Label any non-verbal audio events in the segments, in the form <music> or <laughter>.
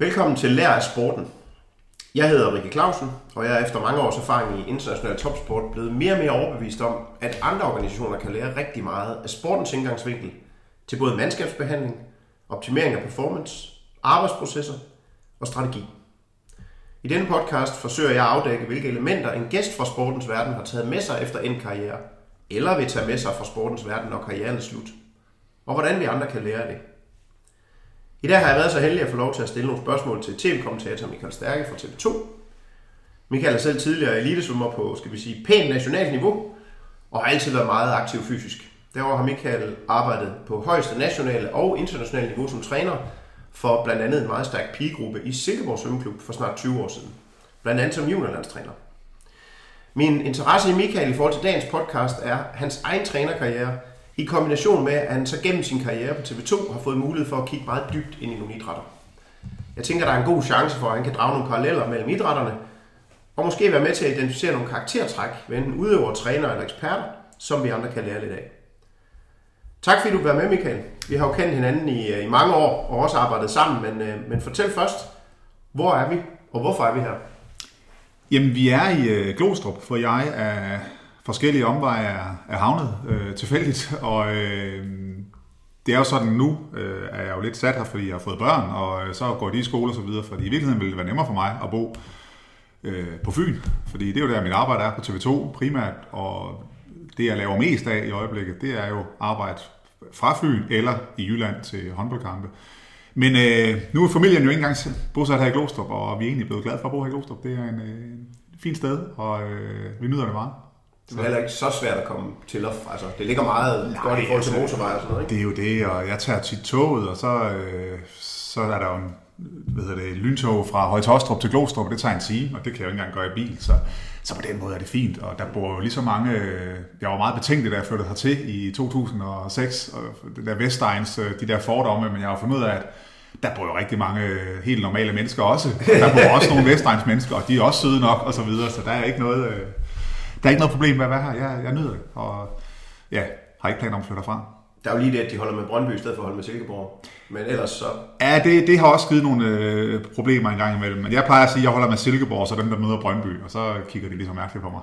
Velkommen til Lær af Sporten. Jeg hedder Rikke Clausen, og jeg er efter mange års erfaring i international topsport blevet mere og mere overbevist om, at andre organisationer kan lære rigtig meget af sportens indgangsvinkel til både mandskabsbehandling, optimering af performance, arbejdsprocesser og strategi. I denne podcast forsøger jeg at afdække, hvilke elementer en gæst fra sportens verden har taget med sig efter en karriere, eller vil tage med sig fra sportens verden, når karrieren er slut, og hvordan vi andre kan lære det. I dag har jeg været så heldig at få lov til at stille nogle spørgsmål til tv-kommentator Michael Stærke fra TV2. Michael er selv tidligere elitesvømmer på, skal vi sige, pænt nationalt niveau, og har altid været meget aktiv fysisk. Derover har Michael arbejdet på højeste nationale og internationale niveau som træner for blandt andet en meget stærk pigegruppe i Silkeborg Svømmeklub for snart 20 år siden. Blandt andet som juniorlandstræner. Min interesse i Michael i forhold til dagens podcast er hans egen trænerkarriere – i kombination med, at han så gennem sin karriere på TV2 har fået mulighed for at kigge meget dybt ind i nogle idrætter. Jeg tænker, der er en god chance for, at han kan drage nogle paralleller mellem idrætterne, og måske være med til at identificere nogle karaktertræk ved enten udøvere, træner eller eksperter, som vi andre kan lære lidt af. Tak fordi du var med, Michael. Vi har jo kendt hinanden i, øh, i mange år og også arbejdet sammen, men, øh, men fortæl først, hvor er vi, og hvorfor er vi her? Jamen, vi er i øh, Glostrup, for jeg er forskellige omveje er, er havnet øh, tilfældigt, og øh, det er jo sådan nu, øh, er jeg jo lidt sat her, fordi jeg har fået børn, og øh, så går de i skole og så videre, fordi i virkeligheden ville det være nemmere for mig at bo øh, på Fyn, fordi det er jo der, mit arbejde er på TV2 primært, og det, jeg laver mest af i øjeblikket, det er jo arbejde fra Fyn eller i Jylland til håndboldkampe. Men øh, nu er familien jo ikke engang bosat her i Glostrup, og vi er egentlig blevet glade for at bo her i Glostrup. Det er en øh, fin sted, og øh, vi nyder det meget. Det er heller ikke så svært at komme til og. Altså, det ligger meget Nej, godt i forhold til altså, motorvej og sådan noget, ikke? Det er jo det, og jeg tager tit toget, og så, øh, så er der jo en hvad hedder det, lyntog fra Højtostrup til Glostrup, og det tager en time, og det kan jeg jo ikke engang gøre i bil, så, så på den måde er det fint. Og der bor jo lige så mange, øh, jeg var meget betænkt, da jeg flyttede hertil i 2006, og det der Vestegns, øh, de der fordomme, men jeg har fundet ud af, at der bor jo rigtig mange øh, helt normale mennesker også. Og der bor også nogle Vestegns mennesker, og de er også søde nok, og så videre, så der er ikke noget, der er ikke noget problem med at være her. Jeg, jeg nyder det, og ja, har ikke planer om at flytte fra. Der er jo lige det, at de holder med Brøndby i stedet for at holde med Silkeborg. Men ellers så... Ja, det, det har også givet nogle øh, problemer en gang imellem. Men jeg plejer at sige, at jeg holder med Silkeborg, så dem, der møder Brøndby. Og så kigger de ligesom mærkeligt på mig.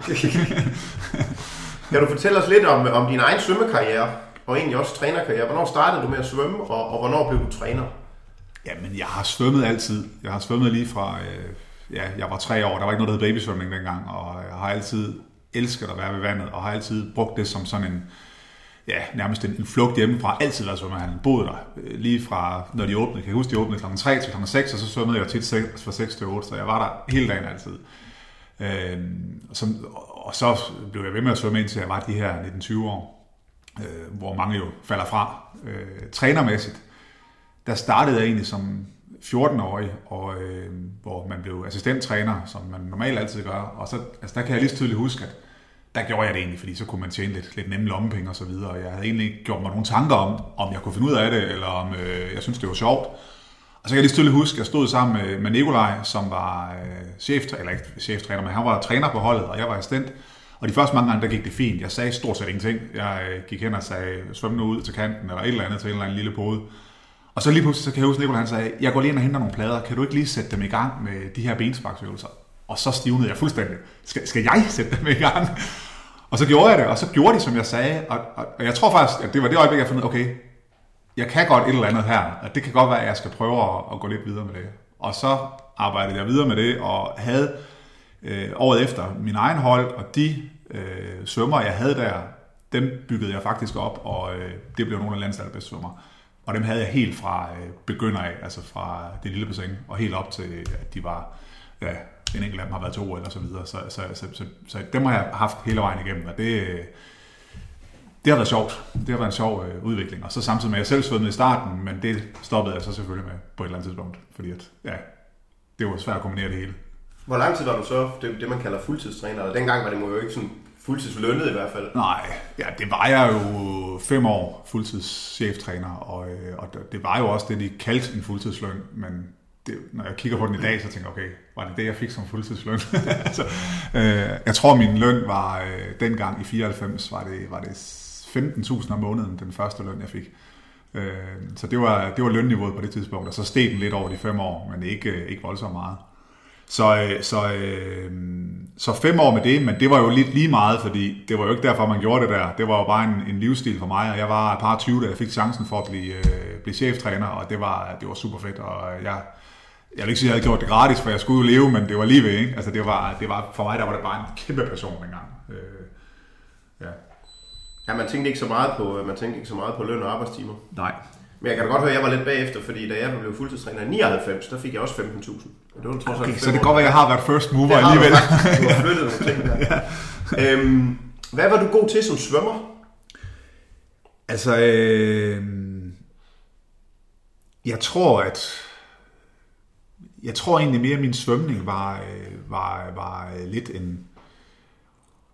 <laughs> kan du fortælle os lidt om, om din egen svømmekarriere, og egentlig også trænerkarriere? Hvornår startede du med at svømme, og, og hvornår blev du træner? Jamen, jeg har svømmet altid. Jeg har svømmet lige fra... Øh, ja, jeg var tre år. Der var ikke noget, der hed babysvømning dengang. Og jeg har altid elsket at være ved vandet, og har altid brugt det som sådan en, ja, nærmest en, en flugt hjemmefra. Altid været svømmehallen. Boede der øh, lige fra, når de åbnede. Kan jeg huske, de åbnede kl. 3 til kl. 6, og så svømmede jeg tit fra 6 til 8, så jeg var der hele dagen altid. Øh, som, og så blev jeg ved med at svømme indtil jeg var de her 19-20 år, øh, hvor mange jo falder fra. Øh, trænermæssigt, der startede jeg egentlig som 14-årig, og, øh, hvor man blev assistenttræner, som man normalt altid gør. Og så, altså der kan jeg lige så tydeligt huske, at der gjorde jeg det egentlig, fordi så kunne man tjene lidt, lidt nemme lommepenge og så videre. Og jeg havde egentlig ikke gjort mig nogle tanker om, om jeg kunne finde ud af det, eller om øh, jeg synes det var sjovt. Og så kan jeg lige tydeligt huske, at jeg stod sammen med, med Nikolaj, som var øh, chef, eller ikke cheftræner, men han var træner på holdet, og jeg var assistent. Og de første mange gange, der gik det fint. Jeg sagde stort set ingenting. Jeg øh, gik hen og sagde, svøm nu ud til kanten, eller et eller andet til en eller anden lille pode. Og så lige pludselig, så kan jeg huske, Nicolai han sagde, jeg går lige ind og henter nogle plader, kan du ikke lige sætte dem i gang med de her bensparksøvelser? Og så stivnede jeg fuldstændig. Skal, skal jeg <laughs> sætte dem i gang? Og så gjorde jeg det, og så gjorde de, som jeg sagde. Og, og, og jeg tror faktisk, at det var det øjeblik, jeg fandt ud okay, jeg kan godt et eller andet her, og det kan godt være, at jeg skal prøve at, at gå lidt videre med det. Og så arbejdede jeg videre med det, og havde øh, året efter min egen hold, og de øh, svømmer, jeg havde der, dem byggede jeg faktisk op, og øh, det blev nogle af landets allerbedste svømmer. Og dem havde jeg helt fra øh, begynder af, altså fra det lille bassin, og helt op til, at de var, ja, en enkelt af dem har været to år eller så videre. Så, så, så, så, så dem har jeg haft hele vejen igennem, og det, det har været sjovt. Det har været en sjov øh, udvikling. Og så samtidig med, at jeg selv svømmede i starten, men det stoppede jeg så selvfølgelig med på et eller andet tidspunkt, fordi at, ja, det var svært at kombinere det hele. Hvor lang tid var du så det, det man kalder fuldtidstræner? Og dengang var det jo ikke sådan fuldtidslønnet i hvert fald. Nej, ja, det var jeg jo fem år fuldtidscheftræner, og, øh, og det var jo også det, de kaldte en fuldtidsløn, men det, når jeg kigger på den i dag, så tænker jeg, okay, var det det, jeg fik som fuldtidsløn? <laughs> altså, øh, jeg tror, min løn var øh, dengang i 94, var det, var det 15.000 om måneden, den første løn, jeg fik. Øh, så det var, det var lønniveauet på det tidspunkt, og så steg den lidt over de fem år, men ikke, ikke voldsomt meget. Så, øh, så, øh, så fem år med det, men det var jo lidt lige meget, fordi det var jo ikke derfor, man gjorde det der. Det var jo bare en, en livsstil for mig, og jeg var et par 20, da jeg fik chancen for at blive, øh, blive cheftræner, og det var, det var super fedt, og jeg, jeg vil ikke sige, at jeg havde gjort det gratis, for jeg skulle jo leve, men det var lige ved, ikke? Altså det var, det var, for mig der var det bare en kæmpe passion dengang. Øh, ja. Ja, man tænkte ikke så meget på, man tænkte ikke så meget på løn og arbejdstimer. Nej. Men jeg kan da godt høre, at jeg var lidt bagefter, fordi da jeg blev fuldtidstræner i 99, der fik jeg også 15.000. Det var trods okay, så det kan godt være, at jeg har været first mover det alligevel. Du, du har flyttet nogle ting der. <laughs> ja. øhm, hvad var du god til som svømmer? Altså, øh, jeg tror, at jeg tror egentlig mere, at min svømning var, øh, var, var lidt en,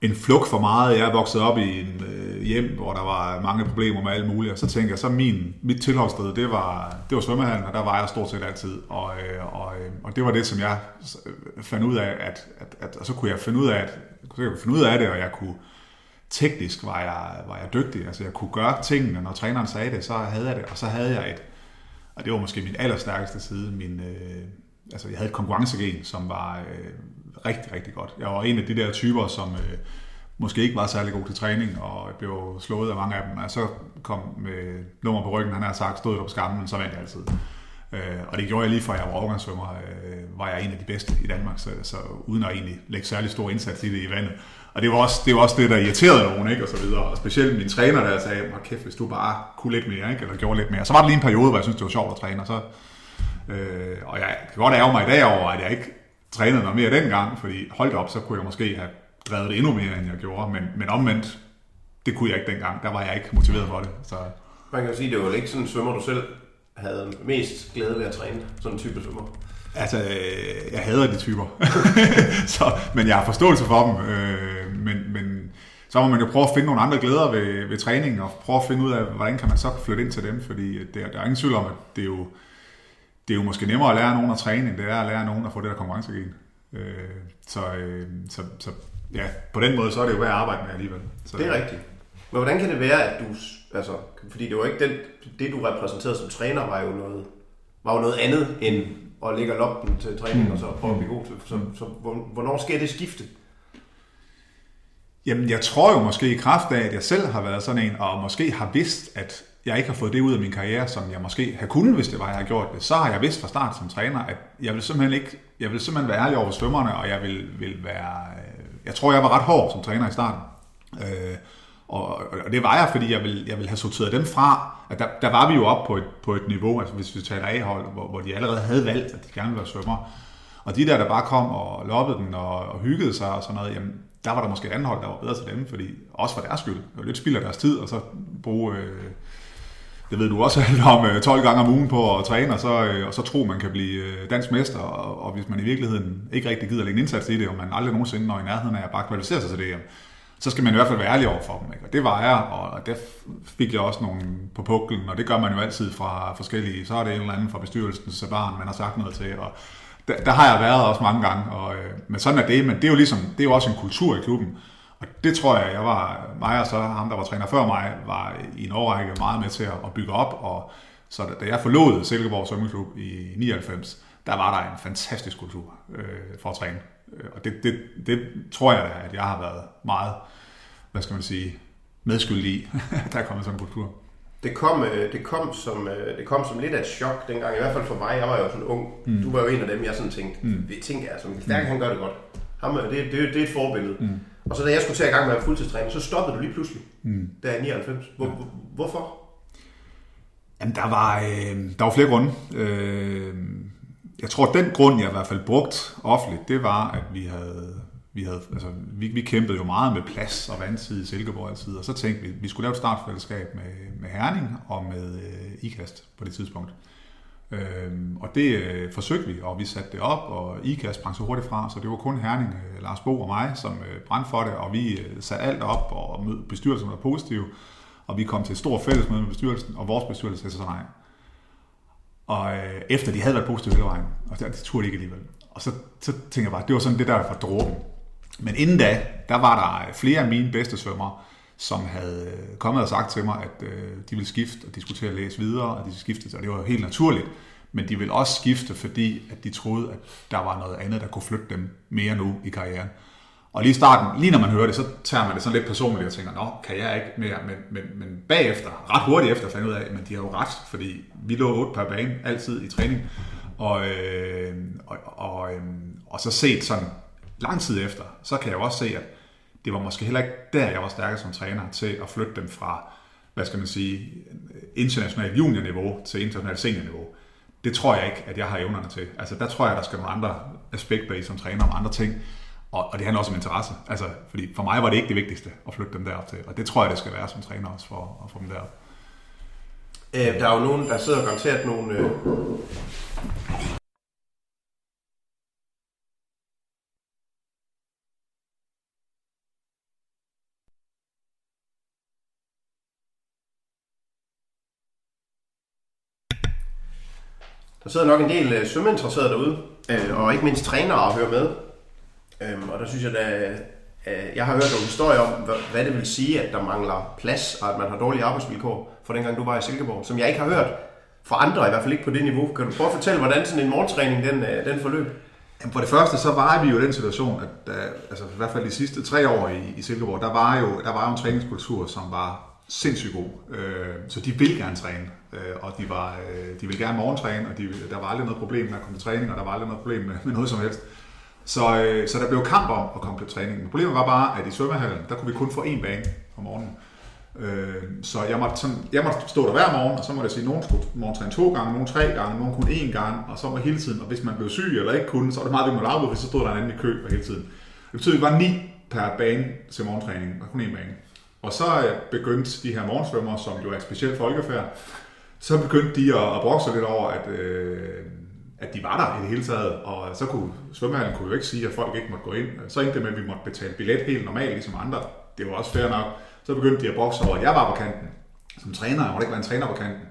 en flugt for meget. Jeg er vokset op i en øh, hjem, hvor der var mange problemer med alt muligt, og så tænker jeg, så min, mit tilholdssted, det var, det var svømmehallen, og der var jeg stort set altid. Og, øh, og, øh, og det var det, som jeg øh, fandt ud af, at, at, at og så kunne jeg finde ud af, at, så kunne jeg finde ud af det, og jeg kunne, teknisk var jeg, var jeg dygtig. Altså jeg kunne gøre tingene, når træneren sagde det, så havde jeg det, og så havde jeg et, og det var måske min allerstærkeste side, min, øh, altså jeg havde et konkurrencegen, som var øh, rigtig, rigtig godt. Jeg var en af de der typer, som øh, måske ikke var særlig god til træning, og blev slået af mange af dem. Og så kom øh, med nummer på ryggen, han har sagt, stod der på skammen, så vandt jeg altid. Øh, og det gjorde jeg lige fra jeg var overgangssvømmer, øh, var jeg en af de bedste i Danmark, så, så uden at egentlig lægge særlig stor indsats i det i vandet. Og det var også det, var også det der irriterede nogen, ikke? og så videre. Og specielt min træner, der sagde, kæft, hvis du bare kunne lidt mere, ikke? eller gjorde lidt mere. Så var det lige en periode, hvor jeg synes det var sjovt at træne, og så Øh, og jeg kan godt ærge mig i dag over, at jeg ikke trænede noget mere dengang, fordi holdt op, så kunne jeg måske have drevet det endnu mere, end jeg gjorde. Men, men omvendt, det kunne jeg ikke dengang. Der var jeg ikke motiveret for det. Så. Man kan jo sige, det var ikke sådan en svømmer, du selv havde mest glæde ved at træne. Sådan en type svømmer. Altså, øh, jeg hader de typer. <laughs> så, men jeg har forståelse for dem. Øh, men, men så må man jo prøve at finde nogle andre glæder ved, ved træningen, og prøve at finde ud af, hvordan kan man så flytte ind til dem. Fordi det, der er ingen tvivl om, at det er jo det er jo måske nemmere at lære nogen at træne, end det er at lære nogen at få det der konkurrencegen. Øh, så, øh, så, så ja, på den måde, så er det jo værd at arbejde med alligevel. Så, det er rigtigt. Men hvordan kan det være, at du, altså, fordi det var ikke den, det du repræsenterede som træner, var jo noget, var jo noget andet end at lægge loppen til træning og så prøve at blive god til. Så, så hvornår sker det skifte? Jamen, jeg tror jo måske i kraft af, at jeg selv har været sådan en, og måske har vidst, at jeg ikke har fået det ud af min karriere, som jeg måske har kunnet, hvis det var, jeg har gjort det, så har jeg vidst fra start som træner, at jeg vil simpelthen ikke, jeg vil simpelthen være ærlig over svømmerne, og jeg vil, vil være, øh, jeg tror, jeg var ret hård som træner i starten. Øh, og, og det var jeg, fordi jeg vil, jeg vil have sorteret dem fra. At der, der var vi jo op på et, på et niveau, altså hvis vi taler A-hold, hvor, hvor de allerede havde valgt, at de gerne ville være svømmer. Og de der, der bare kom og loppede den og, og hyggede sig og sådan noget, jamen, der var der måske et andet hold, der var bedre til dem, fordi også for deres skyld. Det var lidt spild af deres tid, og så bruge øh, det ved du også alt om, øh, 12 gange om ugen på at træne, og så, øh, og så tro, man kan blive øh, dansk mester, og, og hvis man i virkeligheden ikke rigtig gider lægge en indsats i det, og man aldrig nogensinde når i nærheden af at bare kvalificere sig til det, så skal man i hvert fald være ærlig over for dem. Ikke? Og det var jeg, og der fik jeg også nogle på puklen, og det gør man jo altid fra forskellige, så er det en eller anden fra bestyrelsen så barn, man har sagt noget til, og der, der har jeg været også mange gange, og, men sådan er det, men det er jo ligesom, det er jo også en kultur i klubben, og det tror jeg, jeg var, mig og så ham, der var træner før mig, var i en årrække meget med til at bygge op. Og så da jeg forlod Silkeborg Svømmeklub i 99, der var der en fantastisk kultur øh, for at træne. Øh, og det, det, det tror jeg, at jeg har været meget, hvad skal man sige, medskyldig i, <laughs> der er kommet sådan en kultur. Det kom, øh, det, kom som, øh, det kom som lidt af et chok dengang, i hvert fald for mig. Jeg var jo sådan ung. Mm. Du var jo en af dem, jeg sådan tænkte, mm. vi tænker altså, Stærke, mm. han gør det godt. Ham, det, det, det er et forbillede. Mm. Og så da jeg skulle til i gang med at fuldtidstræne, så stoppede du lige pludselig, mm. der i 99. Hvor, ja. Hvorfor? Jamen, der var, øh, der var flere grunde. Øh, jeg tror, den grund, jeg i hvert fald brugt offentligt, det var, at vi havde, vi havde altså, vi, vi kæmpede jo meget med plads og vandside i Silkeborg altid, og så tænkte vi, at vi skulle lave et startfællesskab med, med Herning og med øh, IKAST på det tidspunkt. Øhm, og det øh, forsøgte vi, og vi satte det op, og IKA sprang så hurtigt fra, så det var kun Herning, øh, Lars Bo og mig, som øh, brændte for det, og vi øh, satte alt op, og mød, bestyrelsen var positiv, og vi kom til et stort fællesmøde med bestyrelsen, og vores bestyrelse sagde så nej. Og øh, efter de havde været positive hele vejen, og det, det turde de ikke alligevel. Og så, så tænkte jeg bare, det var sådan det der for dråben. Men inden da, der var der flere af mine bedste svømmere, som havde øh, kommet og sagt til mig, at øh, de ville skifte, og de skulle til at læse videre, og de skiftede, skifte, og det var jo helt naturligt. Men de ville også skifte, fordi at de troede, at der var noget andet, der kunne flytte dem mere nu i karrieren. Og lige i starten, lige når man hører det, så tager man det sådan lidt personligt og tænker, nå, kan jeg ikke mere, men, men, men bagefter, ret hurtigt efter, fandt ud af, men de har jo ret, fordi vi lå otte per bane, altid i træning, og, øh, og, og, øh, og så set sådan lang tid efter, så kan jeg jo også se, at det var måske heller ikke der, jeg var stærkest som træner til at flytte dem fra, hvad skal man sige, internationalt juniorniveau til internationalt seniorniveau. Det tror jeg ikke, at jeg har evnerne til. Altså der tror jeg, der skal nogle andre aspekter i som træner om andre ting. Og, og det handler også om interesse. Altså, fordi for mig var det ikke det vigtigste at flytte dem derop til. Og det tror jeg, det skal være som træner også for at få dem derop. Øh, der er jo nogen, der sidder garanteret nogle... Øh... Der sidder nok en del øh, svømmeinteresserede derude, øh, og ikke mindst trænere og hører med. Øhm, og der synes jeg, at øh, jeg har hørt nogle historier om, hvad det vil sige, at der mangler plads, og at man har dårlige arbejdsvilkår for dengang du var i Silkeborg, som jeg ikke har hørt fra andre, i hvert fald ikke på det niveau. Kan du prøve at fortælle, hvordan sådan en morgentræning den, øh, den forløb? Jamen, for det første, så var vi jo i den situation, at der, altså, i hvert fald de sidste tre år i, i Silkeborg, der var, jo, der var jo en træningskultur, som var sindssygt god. Øh, så de vil gerne træne, øh, og de, var, øh, de vil gerne morgentræne, og de, der var aldrig noget problem med at komme til træning, og der var aldrig noget problem med, <laughs> med noget som helst. Så, øh, så der blev kamp om at komme til træningen. Problemet var bare, at i svømmehallen, der kunne vi kun få én bane om morgenen. Øh, så jeg måtte, sådan, jeg måtte stå der hver morgen, og så måtte jeg sige, at nogen skulle morgentræne to gange, nogen tre gange, nogen kun én gang, og så var hele tiden, og hvis man blev syg eller ikke kunne, så var det meget, vi måtte afbryde, så stod der en anden i kø hele tiden. Det betød, at vi var ni per bane til morgentræning, og kun én bane. Og så øh, begyndte de her morgensvømmer, som jo er et specielt folkefærd, så begyndte de at, at brokse lidt over, at, øh, at de var der i det hele taget, og så kunne svømmehallen kunne jo ikke sige, at folk ikke måtte gå ind. Så endte det med, at vi måtte betale billet helt normalt, ligesom andre. Det var også fair nok. Så begyndte de at brokse over, at jeg var på kanten. Som træner, jeg måtte ikke være en træner på kanten.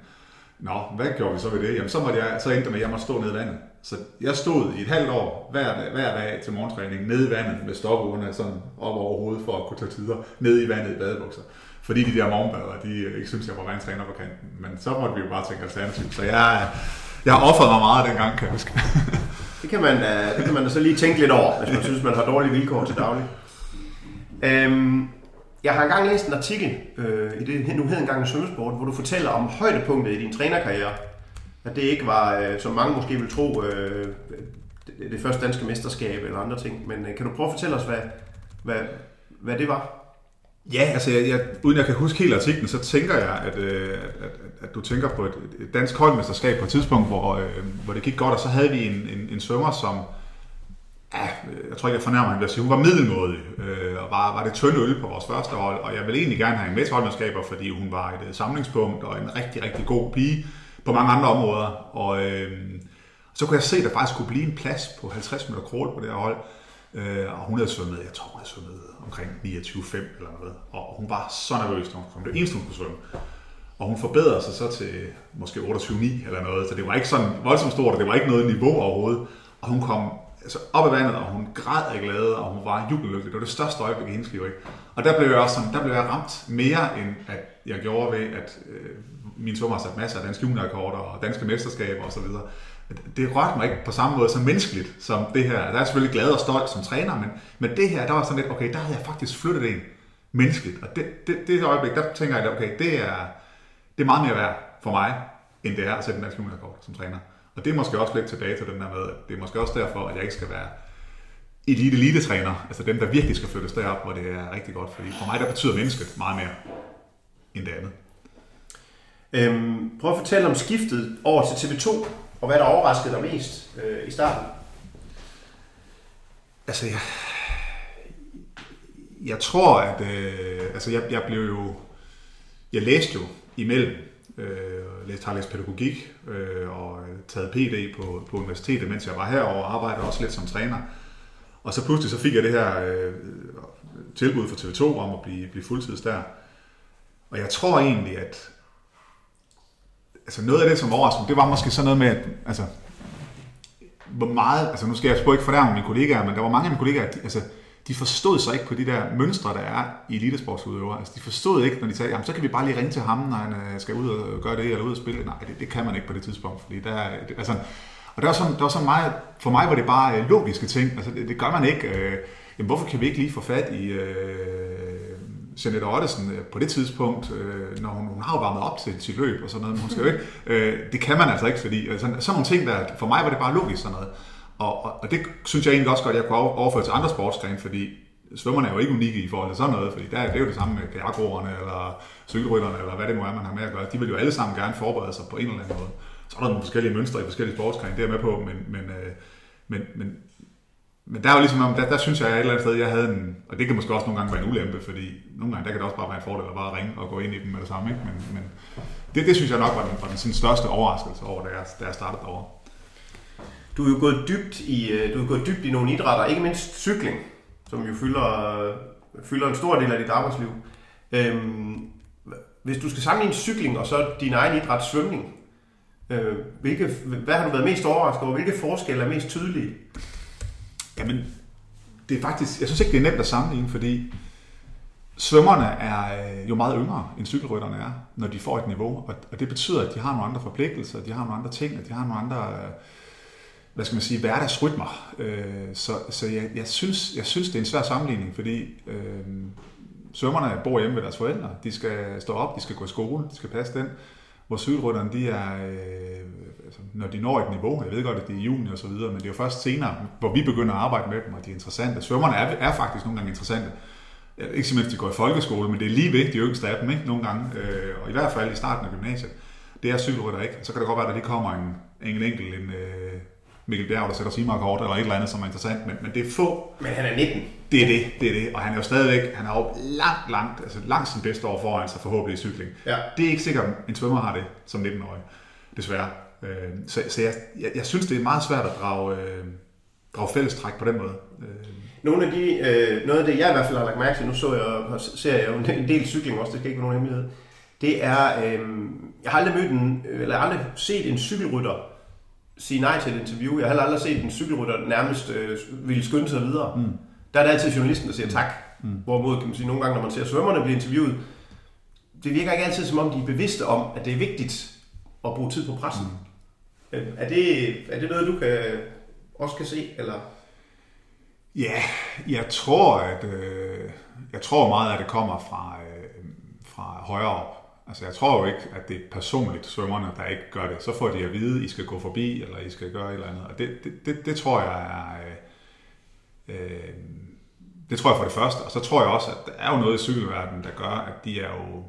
Nå, hvad gjorde vi så ved det? Jamen, så, måtte jeg, så endte det med, at jeg måtte stå nede i vandet. Så jeg stod i et halvt år hver, hver dag til morgentræning nede i vandet med stopurene sådan op over hovedet for at kunne tage tider nede i vandet i badebukser. Fordi de der morgenbader, de ikke synes, jeg var en træner på kanten. Men så måtte vi jo bare tænke alternativ. Så jeg, jeg har offret mig meget dengang, kan jeg huske. <laughs> det, kan man, det kan man da så lige tænke lidt over, hvis man synes, man har dårlige vilkår til daglig. Øhm, jeg har engang læst en artikel øh, i det nu hed engang svømmesport, hvor du fortæller om højdepunktet i din trænerkarriere. At det ikke var, øh, som mange måske vil tro, øh, det, det første danske mesterskab eller andre ting. Men øh, kan du prøve at fortælle os, hvad, hvad, hvad det var? Ja, altså jeg, jeg, uden jeg kan huske hele artiklen, så tænker jeg, at, øh, at, at, at du tænker på et, et dansk holdmesterskab på et tidspunkt, hvor, øh, hvor det gik godt, og så havde vi en, en, en svømmer, som, ja, øh, jeg tror ikke, jeg fornærmer hende at sige, hun var middelmådig, øh, og var, var det tynde øl på vores første hold, og jeg vil egentlig gerne have en med til fordi hun var et øh, samlingspunkt og en rigtig, rigtig god pige på mange andre områder, og øh, så kunne jeg se, at der faktisk kunne blive en plads på 50 meter crawl på det her hold, øh, og hun havde svømmet, jeg tror, hun havde svømmet omkring 29,5 eller noget. Og hun var så nervøs, når hun kom. Det eneste, hun kunne svømme. Og hun forbedrede sig så til måske 28,9 eller noget. Så det var ikke sådan voldsomt stort, og det var ikke noget niveau overhovedet. Og hun kom altså op i vandet, og hun græd af glæde, og hun var jubellykkelig. Det var det største øjeblik i hendes liv. Ikke? Og der blev jeg også sådan, der blev jeg ramt mere, end at jeg gjorde ved, at øh, min svømmer har sat masser af danske juniorkort og danske mesterskaber osv det rørte mig ikke på samme måde som menneskeligt som det her. Der er selvfølgelig glad og stolt som træner, men, men det her, der var sådan lidt, okay, der havde jeg faktisk flyttet en menneskeligt. Og det, det, det øjeblik, der tænker jeg, okay, det er, det er meget mere værd for mig, end det er at sætte en dansk juniorkort som træner. Og det er måske også lidt tilbage til den der med, at det er måske også derfor, at jeg ikke skal være elite elite træner, altså dem, der virkelig skal flyttes derop, hvor det er rigtig godt. Fordi for mig, der betyder mennesket meget mere end det andet. Øhm, prøv at fortælle om skiftet over til TV2. Og hvad der overraskede dig mest øh, i starten? Altså, jeg, jeg tror, at øh, altså, jeg, jeg blev jo... Jeg læste jo imellem, øh, læste, har læst pædagogik øh, og øh, taget PD på, på universitetet, mens jeg var herovre og arbejdede også lidt som træner. Og så pludselig så fik jeg det her øh, tilbud fra TV2 om at blive, blive fuldtids der. Og jeg tror egentlig, at altså noget af det, som overraskede det var måske sådan noget med, at altså, hvor meget, altså nu skal jeg sgu ikke fordærme mine kollegaer, men der var mange af mine kollegaer, de, altså, de forstod sig ikke på de der mønstre, der er i elitesportsudøvere. Altså, de forstod ikke, når de sagde, jamen, så kan vi bare lige ringe til ham, når han øh, skal ud og gøre det, eller ud og spille. Nej, det, det kan man ikke på det tidspunkt, fordi der, er- det, altså, og der var sådan, der var sådan meget, for mig var det bare øh, logiske ting. Altså, det, det gør man ikke. Øh, jamen, hvorfor kan vi ikke lige få fat i øh, Jeanette Ottesen øh, på det tidspunkt, øh, når hun, hun har jo varmet op til sit løb og sådan noget, men hun skal jo ikke. Øh, det kan man altså ikke, fordi altså, sådan nogle ting, der, for mig var det bare logisk sådan noget. Og, og, og det synes jeg egentlig også godt, jeg kunne overføre til andre sportsgrene, fordi svømmerne er jo ikke unikke i forhold til sådan noget, fordi der, det er jo det samme med kajakroerne eller cykelrytterne, eller hvad det nu er, man har med at gøre. De vil jo alle sammen gerne forberede sig på en eller anden måde. Så er der nogle forskellige mønstre i forskellige sportsgrene, det er jeg med på, men, men, øh, men, men, men der er jo ligesom, om- der, der synes jeg et eller andet sted, jeg havde en, og det kan måske også nogle gange være en ulempe, fordi nogle gange der kan det også bare være en fordel at bare ringe og gå ind i dem med det samme, ikke? Men, men det, det synes jeg nok var den, var den sådan største overraskelse over, da jeg, da jeg startede derovre. Du er jo gået dybt i, øh, du er gået dybt i nogle idrætter, ikke mindst cykling, som jo fylder, øh, fylder en stor del af dit arbejdsliv. Øhm, hvis du skal sammenligne cykling og så din egen idræt, svømning, øh, hvilke, hvad har du været mest overrasket over? Hvilke forskelle er mest tydelige? Jamen, det er faktisk, jeg synes ikke, det er nemt at sammenligne, fordi svømmerne er øh, jo meget yngre, end cykelrytterne er, når de får et niveau. Og, og det betyder, at de har nogle andre forpligtelser, de har nogle andre ting, og de har nogle andre, øh, hvad skal man sige, hverdagsrytmer. Øh, så så jeg, jeg, synes, jeg synes, det er en svær sammenligning, fordi øh, svømmerne bor hjemme ved deres forældre. De skal stå op, de skal gå i skole, de skal passe den. Hvor cykelrytterne, de er, øh, altså, når de når et niveau, jeg ved godt, at det er i juni og så videre, men det er jo først senere, hvor vi begynder at arbejde med dem, og de er interessante. Svømmerne er, er faktisk nogle gange interessante. Ikke simpelthen, de går i folkeskole, men det er lige ved de yngste af dem, ikke? Nogle gange. Øh, og i hvert fald i starten af gymnasiet. Det er cykelrytter ikke. Så kan det godt være, at der lige kommer en, en enkelt, en øh, Mikkel Bjerg, der sætter simarkort eller et eller andet, som er interessant. Men, men det er få, Men han er 19 det er det, det er det. Og han er jo stadigvæk, han har jo langt, langt, altså langt sin bedste år foran sig forhåbentlig i cykling. Ja. Det er ikke sikkert, en svømmer har det som 19-årig, desværre. Øh, Så, så jeg, jeg, jeg, synes, det er meget svært at drage, øh, drage fællestræk på den måde. Øh, Nogle af de, øh, noget af det, jeg i hvert fald har lagt mærke til, nu så jeg, ser jeg jo en del cykling også, det skal ikke være nogen hemmelighed, det er, øh, jeg har aldrig mødt en, eller aldrig set en cykelrytter sige nej til et interview. Jeg har aldrig set en cykelrytter nærmest øh, ville skynde sig videre. Mm. Der er det altid journalisten, der siger tak. Mm. Hvorimod, kan man sige, nogle gange, når man ser svømmerne blive interviewet, det virker ikke altid, som om de er bevidste om, at det er vigtigt at bruge tid på pressen. Mm. Er, det, er det noget, du kan, også kan se? Eller? Ja, jeg tror, at øh, jeg tror meget, at det kommer fra, øh, fra højere op. Altså, jeg tror jo ikke, at det er personligt svømmerne, der ikke gør det. Så får de at vide, at I skal gå forbi, eller I skal gøre et eller andet. Og det, det, det, det tror jeg er... Øh, øh, det tror jeg for det første. Og så tror jeg også, at der er jo noget i cykelverdenen, der gør, at de er jo...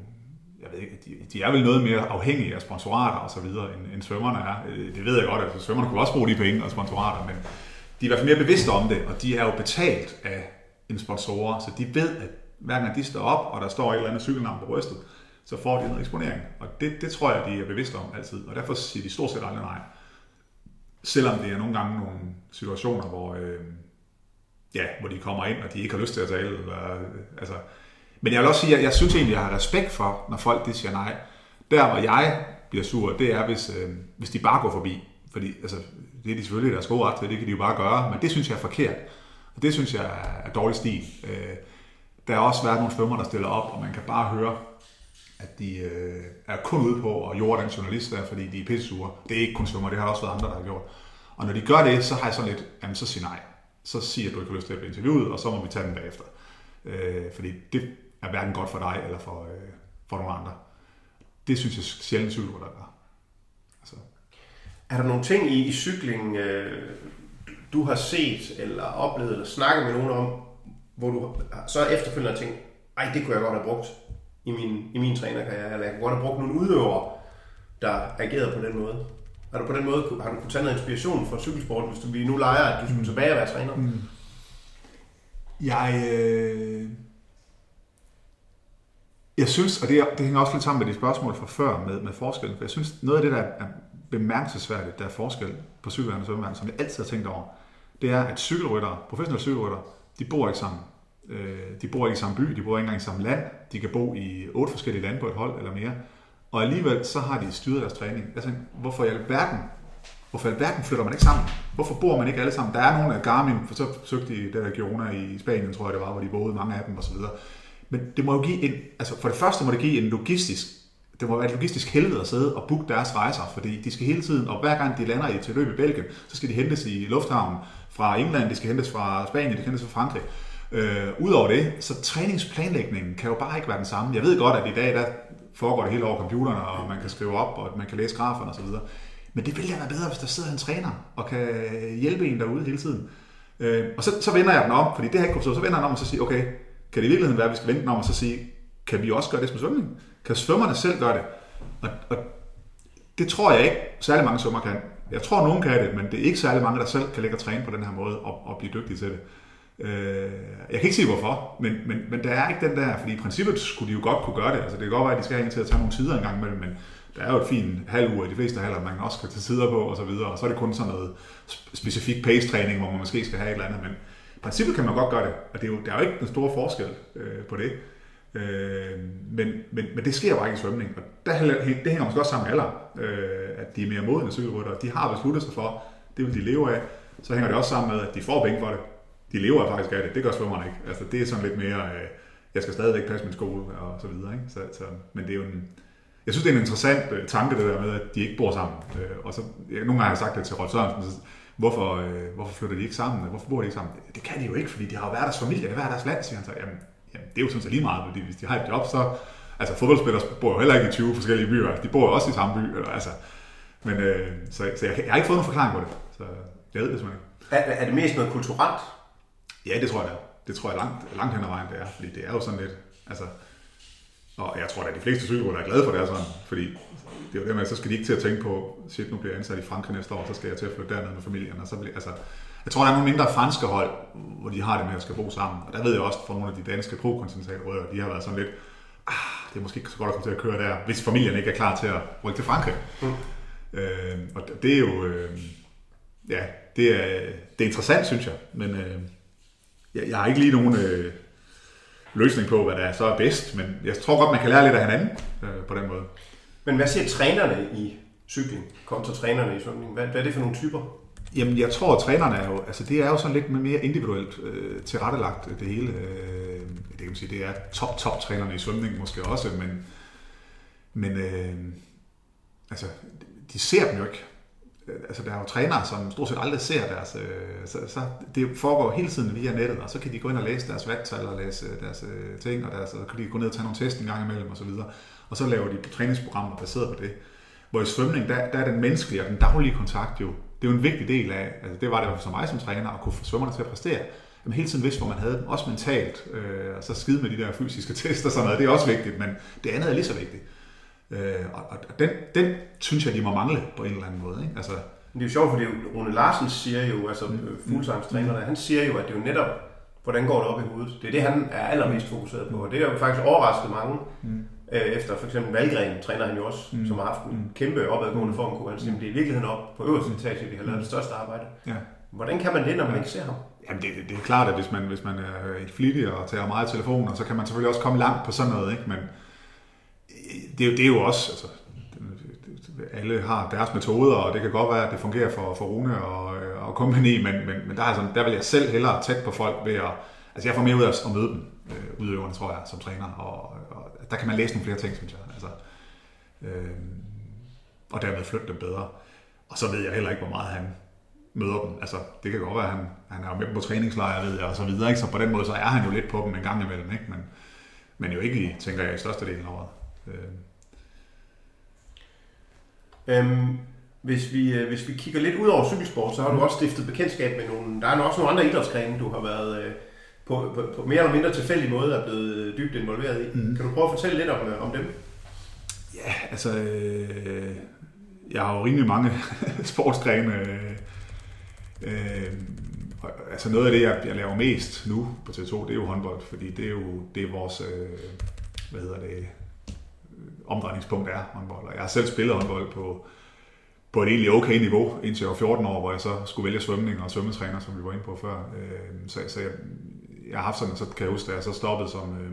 Jeg ved ikke, de, de er vel noget mere afhængige af sponsorater og så videre, end, end svømmerne er. Øh, det ved jeg godt, at svømmerne kunne også bruge de penge og sponsorater, men de er i hvert fald mere bevidste om det, og de er jo betalt af en sponsorer, så de ved, at hver gang de står op, og der står et eller andet cykelnavn på brystet, så får de noget eksponering. Og det, det tror jeg, de er bevidste om altid, og derfor siger de stort set aldrig nej. Selvom det er nogle gange nogle situationer, hvor, øh, ja, hvor de kommer ind, og de ikke har lyst til at tale. Eller, altså. Men jeg vil også sige, at jeg synes egentlig, jeg har respekt for, når folk de siger nej. Der, hvor jeg bliver sur, det er, hvis, øh, hvis de bare går forbi. Fordi altså, det er de selvfølgelig deres gode ret til, det kan de jo bare gøre, men det synes jeg er forkert. Og det synes jeg er dårlig stil. Øh, der har også været nogle svømmer, der stiller op, og man kan bare høre, at de øh, er kun ude på at jorde den journalist der, fordi de er pissure. Det er ikke kun svømmer, det har også været andre, der har gjort. Og når de gør det, så har jeg sådan lidt, jamen så sig nej. Så sig, at du ikke har lyst til at blive interviewet, og så må vi tage den bagefter. Øh, fordi det er hverken godt for dig eller for, øh, for nogle andre. Det synes jeg sjældent cykelrytter gør. Altså, Er der nogle ting i, i cykling, øh, du har set, eller oplevet, eller snakket med nogen om, hvor du så efterfølgende har tænkt, ej, det kunne jeg godt have brugt i min, i min trænerkarriere, eller jeg kunne godt have brugt nogle udøvere, der agerede på den måde. Har du på den måde har du kunnet tage noget inspiration fra cykelsport, hvis du vi nu leger, at du skulle tilbage og være træner? Mm. Jeg, øh, jeg synes, og det, det hænger også lidt sammen med de spørgsmål fra før med, med forskellen, for jeg synes, noget af det, der er bemærkelsesværdigt, der er forskel på cykelverden og svømmeverden, som jeg altid har tænkt over, det er, at cykelryttere, professionelle cykelryttere, de bor ikke sammen. Øh, De bor ikke i samme by, de bor ikke engang i samme land, de kan bo i otte forskellige lande på et hold eller mere, og alligevel så har de styret deres træning. Jeg tænkte, hvorfor i alverden Hvorfor i alverden flytter man ikke sammen? Hvorfor bor man ikke alle sammen? Der er nogle af Garmin, for så søgte de der Girona i Spanien, tror jeg det var, hvor de boede, mange af dem osv. Men det må jo give en, altså for det første må det give en logistisk, det må være et logistisk helvede at sidde og booke deres rejser, fordi de skal hele tiden, og hver gang de lander i til løb i Belgien, så skal de hentes i lufthavnen fra England, de skal hentes fra Spanien, de skal hentes fra Frankrig. Øh, Udover det, så træningsplanlægningen kan jo bare ikke være den samme. Jeg ved godt, at i dag der foregår det hele over computeren, og man kan skrive op, og man kan læse graferne osv. Men det ville da være bedre, hvis der sidder en træner og kan hjælpe en derude hele tiden. Øh, og så, så vender jeg den om, fordi det her ikke så vender jeg den om og så siger, okay, kan det i virkeligheden være, at vi skal vende den om og så sige, kan vi også gøre det med svømning? Kan svømmerne selv gøre det? Og, og det tror jeg ikke, særlig mange svømmer kan. Jeg tror, nogen kan det, men det er ikke særlig mange, der selv kan lægge og træne på den her måde og, og blive dygtige til det. Øh, jeg kan ikke sige hvorfor, men, men, men der er ikke den der, fordi i princippet skulle de jo godt kunne gøre det. Altså det kan godt være, at de skal have en til at tage nogle tider en gang imellem, men der er jo et fint halv uge i de fleste halver, man også kan tage tider på og så videre, og så er det kun sådan noget specifik pace-træning, hvor man måske skal have et eller andet, men i princippet kan man godt gøre det, og det er jo, der er jo ikke den store forskel øh, på det. Øh, men, men, men det sker bare ikke i svømning, og der, det hænger måske også sammen med alder, øh, at de er mere modne cykelrytter, de har besluttet sig for, det vil de leve af, så hænger det også sammen med, at de får penge for det. De lever faktisk af det, det gør svømmerne ikke. Altså det er sådan lidt mere, øh, jeg skal stadigvæk passe min skole og så videre. Ikke? Så, så, men det er jo en, jeg synes, det er en interessant øh, tanke, det der med, at de ikke bor sammen. Øh, og så, jeg, nogle gange har jeg sagt det til Rolf Sørensen, så, hvorfor, øh, hvorfor flytter de ikke sammen? Hvorfor bor de ikke sammen? Det kan de jo ikke, fordi de har jo været deres familie, det er deres land, siger han så. Jamen, jamen, det er jo sådan set lige meget, fordi hvis de har et job, så... Altså fodboldspillere bor jo heller ikke i 20 forskellige byer, altså, de bor jo også i samme by. Eller, altså, men, øh, så, så jeg, jeg, har ikke fået nogen forklaring på det, så jeg ved det simpelthen ikke. Er, er det mest noget kulturelt? Ja, det tror jeg det er. Det tror jeg langt, langt hen ad vejen, det er, fordi det er jo sådan lidt, altså, og jeg tror at de fleste cykelrytter er glade for det er sådan, fordi det er jo det med, så skal de ikke til at tænke på, shit, nu bliver jeg ansat i Frankrig næste år, så skal jeg til at flytte derned med familien. Og så bliver, altså, jeg tror, der er nogle mindre franske hold, hvor de har det med at skal bo sammen. Og der ved jeg også fra nogle af de danske pro de har været sådan lidt, ah, det er måske ikke så godt at komme til at køre der, hvis familien ikke er klar til at rykke til Frankrig. Mm. Øh, og det er jo, øh, ja, det er, det er interessant, synes jeg, men øh, jeg, jeg har ikke lige nogen... Øh, løsning på, hvad der så er bedst, men jeg tror godt, man kan lære lidt af hinanden øh, på den måde. Men hvad siger trænerne i cykling kontra trænerne i svømning? Hvad, hvad er det for nogle typer? Jamen, jeg tror, at trænerne er jo, altså det er jo sådan lidt mere individuelt øh, tilrettelagt, det hele. Øh, det kan man sige, det er top, top trænerne i svømning måske også, men, men øh, altså, de ser dem jo ikke Øh, altså der er jo trænere, som stort set aldrig ser deres, øh, så, så det foregår hele tiden via nettet, og så kan de gå ind og læse deres vattal og læse øh, deres øh, ting, og deres, så kan de gå ned og tage nogle test en gang imellem og så videre, og så laver de træningsprogrammer baseret på det. Hvor i svømning, der, der er den menneskelige og den daglige kontakt jo, det er jo en vigtig del af, altså det var det for mig som træner, at kunne få svømmerne til at præstere. Jamen hele tiden vidste, hvor man havde dem, også mentalt, øh, og så skide med de der fysiske tester og sådan noget, det er også vigtigt, men det andet er lige så vigtigt. Øh, og, og den, den synes jeg, de må mangle på en eller anden måde. Ikke? Altså, det er jo sjovt, fordi Rune Larsen siger jo, altså mm. fuldtangstrænerne, han siger jo, at det er jo netop, hvordan går det op i hovedet. Det er det, han er allermest fokuseret på, og det er jo faktisk overrasket mange. Mm. Øh, efter for eksempel Valgren træner han jo også, mm. som har haft en mm. kæmpe opadgående form, kunne han sige, det er i virkeligheden op på øverste etage, vi har lavet det største arbejde. Ja. Hvordan kan man det, når man ikke ser ham? Jamen det, det er klart, at hvis man, hvis man er flittig og tager meget telefoner, så kan man selvfølgelig også komme langt på sådan noget, ikke? men det, det er jo også, altså, alle har deres metoder, og det kan godt være, at det fungerer for, for Rune og, øh, og company, men, men, men der, er sådan, der vil jeg selv hellere tæt på folk ved at, altså jeg får mere ud af at møde dem, øh, udøverne, tror jeg, som træner, og, og der kan man læse nogle flere ting, synes jeg. Altså, øh, og dermed flytte dem bedre. Og så ved jeg heller ikke, hvor meget han møder dem. Altså, det kan godt være, at han, han er jo med på træningslejre, ved jeg, og så videre. Ikke? Så på den måde, så er han jo lidt på dem en gang imellem. Ikke? Men, men jo ikke tænker jeg, i største del af året. Øh. Øhm, hvis, vi, øh, hvis vi kigger lidt ud over cykelsport, så har du også stiftet bekendtskab med nogle... Der er også nogle andre idrætsgrene, du har været øh, på, på, på mere eller mindre tilfældig måde er blevet dybt involveret i. Mm. Kan du prøve at fortælle lidt om, om dem? Ja, altså... Øh, jeg har jo rimelig mange <laughs> sportsgrene. Øh, øh, altså noget af det, jeg, jeg laver mest nu på TV2, det er jo håndbold, fordi det er jo det er vores, øh, hvad hedder det, Øh, omdrejningspunkt er håndbold. Og jeg har selv spillet håndbold på, på et egentlig okay niveau, indtil jeg var 14 år, hvor jeg så skulle vælge svømning og svømmetræner, som vi var inde på før. Øh, så, så jeg, jeg har haft sådan, så kan jeg huske, da jeg så stoppede som, øh,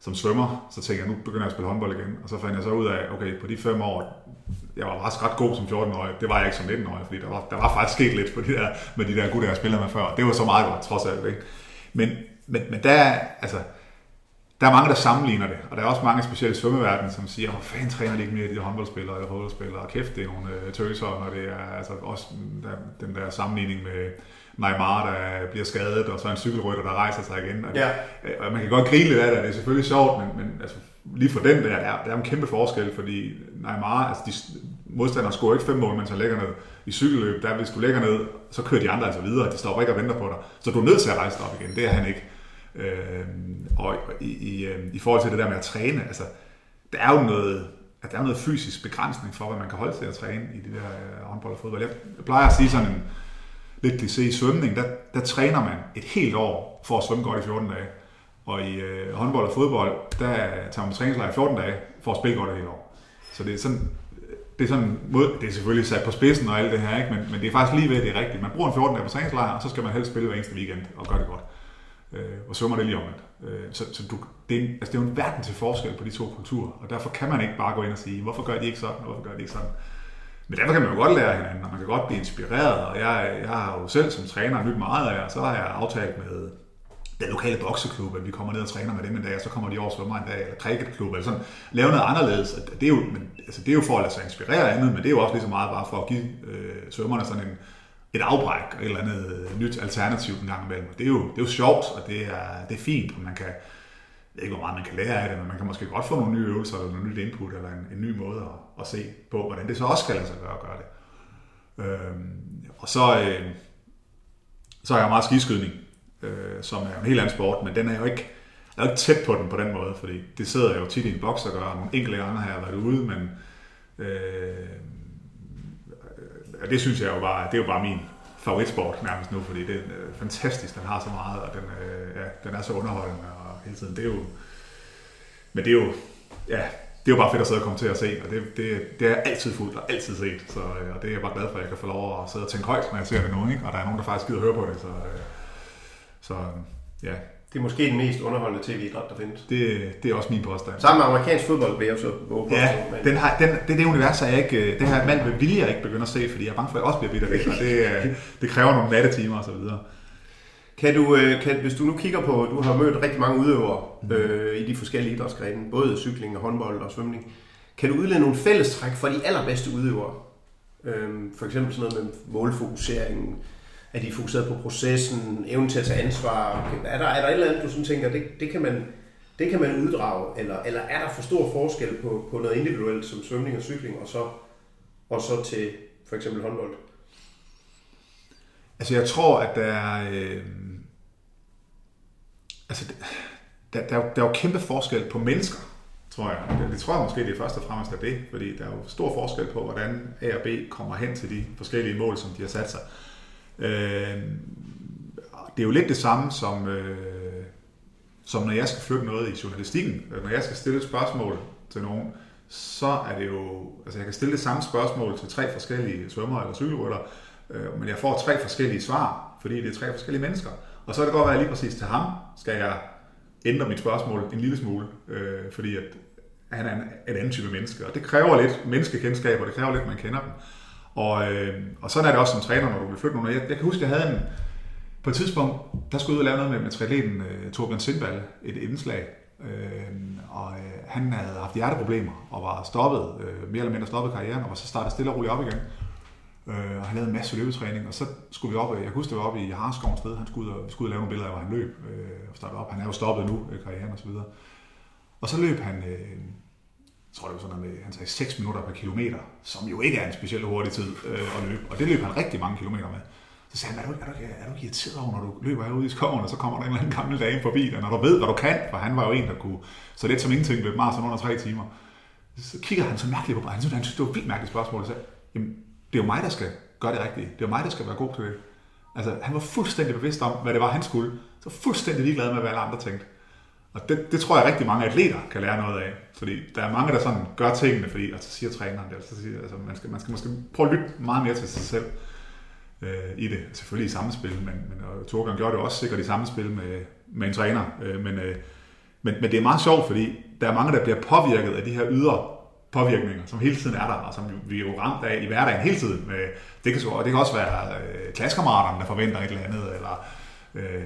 som svømmer, så tænkte jeg, nu begynder jeg at spille håndbold igen. Og så fandt jeg så ud af, okay, på de fem år, jeg var faktisk ret god som 14-årig. Det var jeg ikke som 19-årig, fordi der var, der var faktisk sket lidt på de der, med de der gutter, jeg spillede med før. Det var så meget godt, trods alt. Ikke? Men, men, men der, altså, der er mange, der sammenligner det, og der er også mange, specielt i svømmeverdenen, som siger, hvor fanden træner de ikke mere de håndboldspillere eller fodboldspillere, og kæft, det er nogle øh, tøser, når det er altså også der, den der sammenligning med Neymar, der bliver skadet, og så en cykelrytter, der rejser sig igen. Og, Ja. og man kan godt grine lidt af det, det er selvfølgelig sjovt, men, men altså, lige for den der, der er, der er en kæmpe forskel, fordi Neymar, altså de modstandere scorer ikke fem mål, mens han ligger ned i cykelløb, der hvis du ligger ned, så kører de andre altså videre, de stopper ikke og venter på dig, så du er nødt til at rejse dig op igen, det er han ikke. Øh, og i, i, øhm, i forhold til det der med at træne, altså, der er jo noget, at der er noget fysisk begrænsning for, hvad man kan holde til at træne i det der øh, håndbold og fodbold. Jeg, jeg plejer at sige sådan en lidt kliché i svømning, der, der træner man et helt år for at svømme godt i 14 dage. Og i øh, håndbold og fodbold, der tager man træningslejr i 14 dage for at spille godt et helt år. Så det er sådan, det er sådan, mod, det er selvfølgelig sat på spidsen og alt det her, ikke? Men, men det er faktisk lige ved, at det er rigtigt. Man bruger en 14 dage på træningslejr, og så skal man helst spille hver eneste weekend og gøre det godt. Øh, og svømmer det lige omvendt. Øh, så så du, det, er en, altså det er jo en verden til forskel på de to kulturer, og derfor kan man ikke bare gå ind og sige, hvorfor gør de ikke sådan, og hvorfor gør de ikke sådan. Men derfor kan man jo godt lære af hinanden, og man kan godt blive inspireret, og jeg, jeg har jo selv som træner nyt meget af, jer, så har jeg aftalt med den lokale bokseklub, at vi kommer ned og træner med dem en dag, og så kommer de over og svømmer en dag, eller cricketklub, eller sådan, lave noget anderledes. Det er, jo, men, altså, det er jo for at lade sig inspirere af andet, men det er jo også lige så meget bare for at give øh, svømmerne sådan en, et afbræk, og et eller andet nyt alternativ en gang imellem. Det er jo, det er jo sjovt, og det er, det er fint, og man kan, jeg ved ikke, hvor meget man kan lære af det, men man kan måske godt få nogle nye øvelser, eller nogle nyt input, eller en, en ny måde at, at se på, hvordan det så også skal lade sig gøre at gøre det. Øhm, og så, øh, så er jeg meget skiskydning, øh, som er en helt anden sport, men den er jo ikke, jeg er jo ikke tæt på den på den måde, fordi det sidder jeg jo tit i en boks og gør. Nogle enkelte gange har jeg været ude, men øh, og det synes jeg jo bare, det er jo bare min favoritsport nærmest nu, fordi det er øh, fantastisk, den har så meget, og den, øh, ja, den er så underholdende og hele tiden. Det er jo, men det er jo, ja, det er jo bare fedt at sidde og komme til at se, og det, det, det er altid fuldt og altid set, så, øh, og det er jeg bare glad for, at jeg kan få lov at sidde og tænke højt, når jeg ser det nu, ikke? og der er nogen, der faktisk gider høre på det, så, øh, så øh, ja, det er måske den mest underholdende tv-idræt, der findes. det, det er også min påstand. Sammen med amerikansk fodbold vil jeg så våge på. Ja, men- den har, den, det er det univers, jeg ikke, øh, det her mand vil vilje, jeg ikke begynder at se, fordi jeg er bange for, at jeg også bliver bitter væk, og det, øh, det kræver nogle nattetimer og så videre. Kan du, øh, kan, hvis du nu kigger på, du har mødt rigtig mange udøvere øh, i de forskellige idrætsgrene, både cykling og håndbold og svømning. Kan du udlede nogle fællestræk for de allerbedste udøvere? Øh, for eksempel sådan noget med målfokusering, er de fokuseret på processen, evnen til at tage ansvar. Er der, er der et eller andet, du sådan tænker, det, det, kan man, det kan man uddrage, eller, eller er der for stor forskel på, på noget individuelt som svømning og cykling, og så, og så til for eksempel håndbold? Altså jeg tror, at der er... Øh, altså, der, der, er der er jo kæmpe forskel på mennesker, tror jeg. Det, det tror jeg måske, det er først og fremmest er det, fordi der er jo stor forskel på, hvordan A og B kommer hen til de forskellige mål, som de har sat sig. Øh, Øh, det er jo lidt det samme som, øh, som når jeg skal flytte noget i journalistikken. Øh, når jeg skal stille et spørgsmål til nogen, så er det jo, altså jeg kan stille det samme spørgsmål til tre forskellige svømmere eller cykelrytter, øh, men jeg får tre forskellige svar, fordi det er tre forskellige mennesker. Og så er det godt være lige præcis til ham, skal jeg ændre mit spørgsmål en lille smule, øh, fordi at han er en, en anden type menneske, og det kræver lidt menneskekendskab, og det kræver lidt, at man kender dem. Og, øh, og sådan er det også som træner, når du vil flytte nogen. Jeg, jeg kan huske, at jeg havde en, på et tidspunkt, der skulle jeg ud og lave noget med, med triatleten øh, Torbjørn Sindvald, et indslag. Øh, og øh, han havde haft hjerteproblemer og var stoppet, øh, mere eller mindre stoppet karrieren, og var så startet stille og roligt op igen. Øh, og han lavede en masse løbetræning, og så skulle vi op, øh, jeg kan huske, det var oppe i Harskov sted, han skulle ud, og, vi skulle ud og lave nogle billeder af, hvor han løb øh, og startede op. Han er jo stoppet nu, øh, karrieren og så videre. Og så løb han, øh, jeg tror det var sådan noget med, han sagde 6 minutter per kilometer, som jo ikke er en specielt hurtig tid øh, at løbe. Og det løb han rigtig mange kilometer med. Så sagde han, er du, er du, er du ikke irriteret over, når du løber herude i skoven, og så kommer der en eller anden gammel dame forbi dig, når du ved, hvad du kan, for han var jo en, der kunne så lidt som ingenting løbe maraton under tre timer. Så kigger han så mærkeligt på mig. Han synes, han synes, det var et vildt mærkeligt spørgsmål. og sagde, Jamen, det er jo mig, der skal gøre det rigtige. Det er jo mig, der skal være god til det. Altså, han var fuldstændig bevidst om, hvad det var, han skulle. Så fuldstændig ligeglad med, hvad alle andre tænkte. Og det, det tror jeg rigtig mange atleter kan lære noget af. Fordi der er mange, der sådan gør tingene, fordi, og så siger træneren det, og så siger, altså, man, skal, man skal måske prøve at lytte meget mere til sig selv øh, i det. Selvfølgelig i samspil, men, men og Torbjørn gjorde det også sikkert i samspil med, med en træner. Øh, men, øh, Men, men det er meget sjovt, fordi der er mange, der bliver påvirket af de her ydre påvirkninger, som hele tiden er der, og som vi er jo ramt af i hverdagen hele tiden. Med, det, kan, det kan også være øh, klassekammeraterne, der forventer et eller andet, eller øh,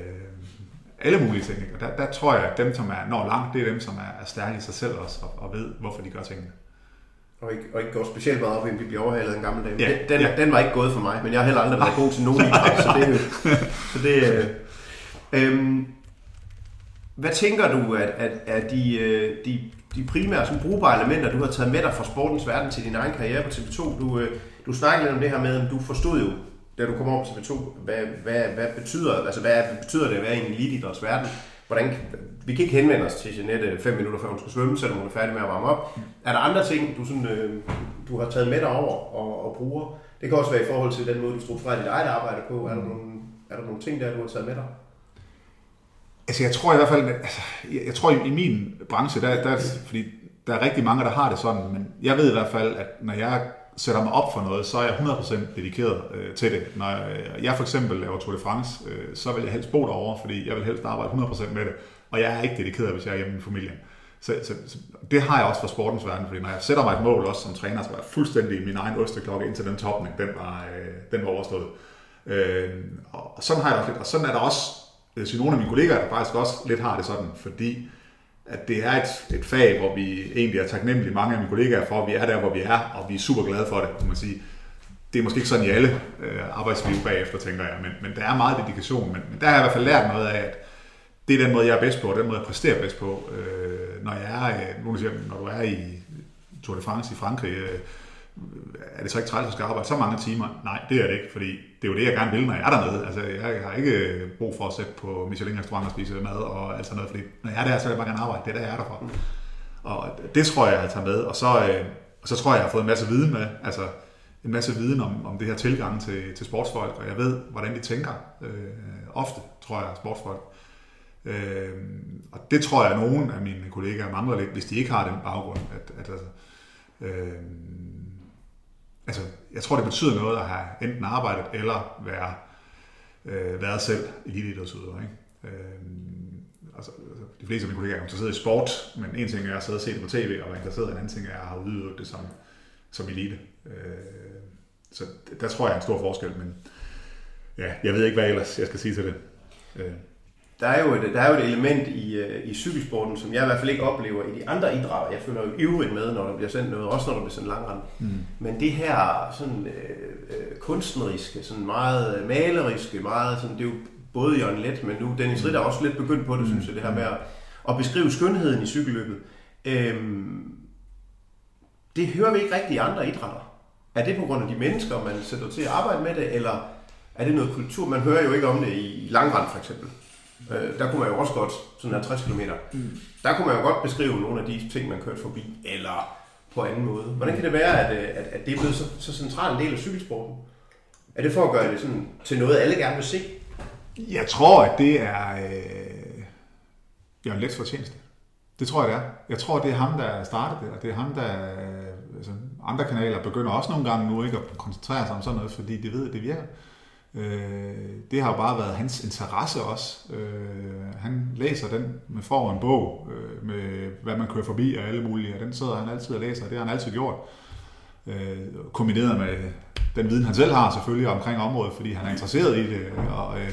alle mulige ting. Ikke? Og der, der tror jeg, at dem, som er når langt, det er dem, som er, er stærke i sig selv også, og, og ved, hvorfor de gør tingene. Og ikke, og ikke går specielt meget op i, at vi bliver overhalet en gammel dame. Ja, Den, ja. den var ikke gået for mig, men jeg har heller aldrig været god til nogen idræt, <laughs> så det, så det øh, øhm, Hvad tænker du, at, at, at de, øh, de, de primære sådan, brugbare elementer, du har taget med dig fra sportens verden til din egen karriere på TV2? Du, øh, du snakkede lidt om det her med, at du forstod jo, da du kom over på TV2, hvad, hvad, hvad, betyder, altså, hvad betyder det at være i en elitidræts verden? Hvordan, vi kan ikke henvende os til Jeanette fem minutter før hun skal svømme, selvom hun er færdig med at varme op. Er der andre ting, du, sådan, øh, du har taget med dig over og, og bruger? Det kan også være i forhold til den måde, du strukturerer dit eget arbejde på. Er der nogle, er der nogle ting der, du har taget med dig? Altså jeg tror i hvert fald, altså, jeg, jeg tror i, i min branche, der, der, fordi der er rigtig mange, der har det sådan, men jeg ved i hvert fald, at når jeg sætter mig op for noget, så er jeg 100% dedikeret øh, til det. Når jeg, øh, jeg for eksempel laver Tour de France, øh, så vil jeg helst bo derovre, fordi jeg vil helst arbejde 100% med det, og jeg er ikke dedikeret, hvis jeg er hjemme i familien. Så, så, så, det har jeg også fra sportens verden, fordi når jeg sætter mig et mål også som træner, så var jeg fuldstændig min egen osteklokke indtil den topning, den var, øh, den var overstået. Øh, og, sådan har jeg også lidt, og sådan er der også øh, jeg vil nogle af mine kollegaer, der faktisk også lidt har det sådan, fordi at det er et, et fag, hvor vi egentlig er taknemmelige mange af mine kollegaer for, at vi er der, hvor vi er, og vi er super glade for det, kan man sige. Det er måske ikke sådan i alle øh, arbejdsliv bagefter, tænker jeg, men, men der er meget dedikation, men, men der har jeg i hvert fald lært noget af, at det er den måde, jeg er bedst på, og den måde, jeg præsterer bedst på. Øh, når jeg er, øh, nu siger, når du er i Tour de France i Frankrig, øh, er det så ikke træls at skal arbejde så mange timer? Nej, det er det ikke, fordi det er jo det, jeg gerne vil, når jeg er dernede. Altså, jeg har ikke brug for at sætte på Michelin-restaurant og spise mad og alt sådan noget, fordi når jeg er der, så vil jeg bare gerne arbejde. Det er der, jeg er der for. Og det tror jeg, jeg tager med. Og så, øh, og så tror jeg, jeg har fået en masse viden med. Altså, en masse viden om, om det her tilgang til, til sportsfolk, og jeg ved, hvordan de tænker. Øh, ofte, tror jeg, sportsfolk. Øh, og det tror jeg, at nogen af mine kollegaer mangler lidt, hvis de ikke har den baggrund. At, at, altså, øh, altså, jeg tror, det betyder noget at have enten arbejdet eller være, øh, været selv eliteidrætsudøver. Ikke? Øh, altså, de fleste af mine kollegaer er interesseret i sport, men en ting er at sidde og se det på tv, og være interesseret, en anden ting er at have udøvet det som, som elite. Øh, så der tror jeg er en stor forskel, men ja, jeg ved ikke, hvad ellers jeg skal sige til det. Øh. Der er jo et, der er jo et element i, øh, i cykelsporten, som jeg i hvert fald ikke oplever i de andre idrætter. Jeg føler jo ivrigt med, når der bliver sendt noget, også når der bliver sendt langrand. Mm. Men det her sådan, øh, øh, kunstneriske, sådan meget maleriske, meget sådan, det er jo både Jørgen Let, men nu Dennis Ritter er også lidt begyndt på det, mm. synes jeg, det her med at, at beskrive skønheden i cykelløbet. Øhm, det hører vi ikke rigtig i andre idrætter. Er det på grund af de mennesker, man sætter til at arbejde med det, eller er det noget kultur? Man hører jo ikke om det i langrand for eksempel. Øh, der kunne man jo også godt, sådan 50 km, mm. der kunne man jo godt beskrive nogle af de ting, man kørte forbi, eller på anden måde. Hvordan kan det være, at, at, at det er blevet så, så central en del af cykelsporten? Er det for at gøre det sådan, til noget, alle gerne vil se? Jeg tror, at det er øh, Jørgen Lets fortjeneste. Det tror jeg, det er. Jeg tror, det er ham, der startede det, og det er ham, der... Altså, andre kanaler begynder også nogle gange nu ikke at koncentrere sig om sådan noget, fordi de ved, at det virker. Øh, Øh, det har bare været hans interesse også. Øh, han læser den med for en bog, øh, med hvad man kører forbi og alle mulige, og den sidder han altid og læser, og det har han altid gjort. Øh, kombineret med den viden, han selv har selvfølgelig omkring området, fordi han er interesseret i det, og, øh,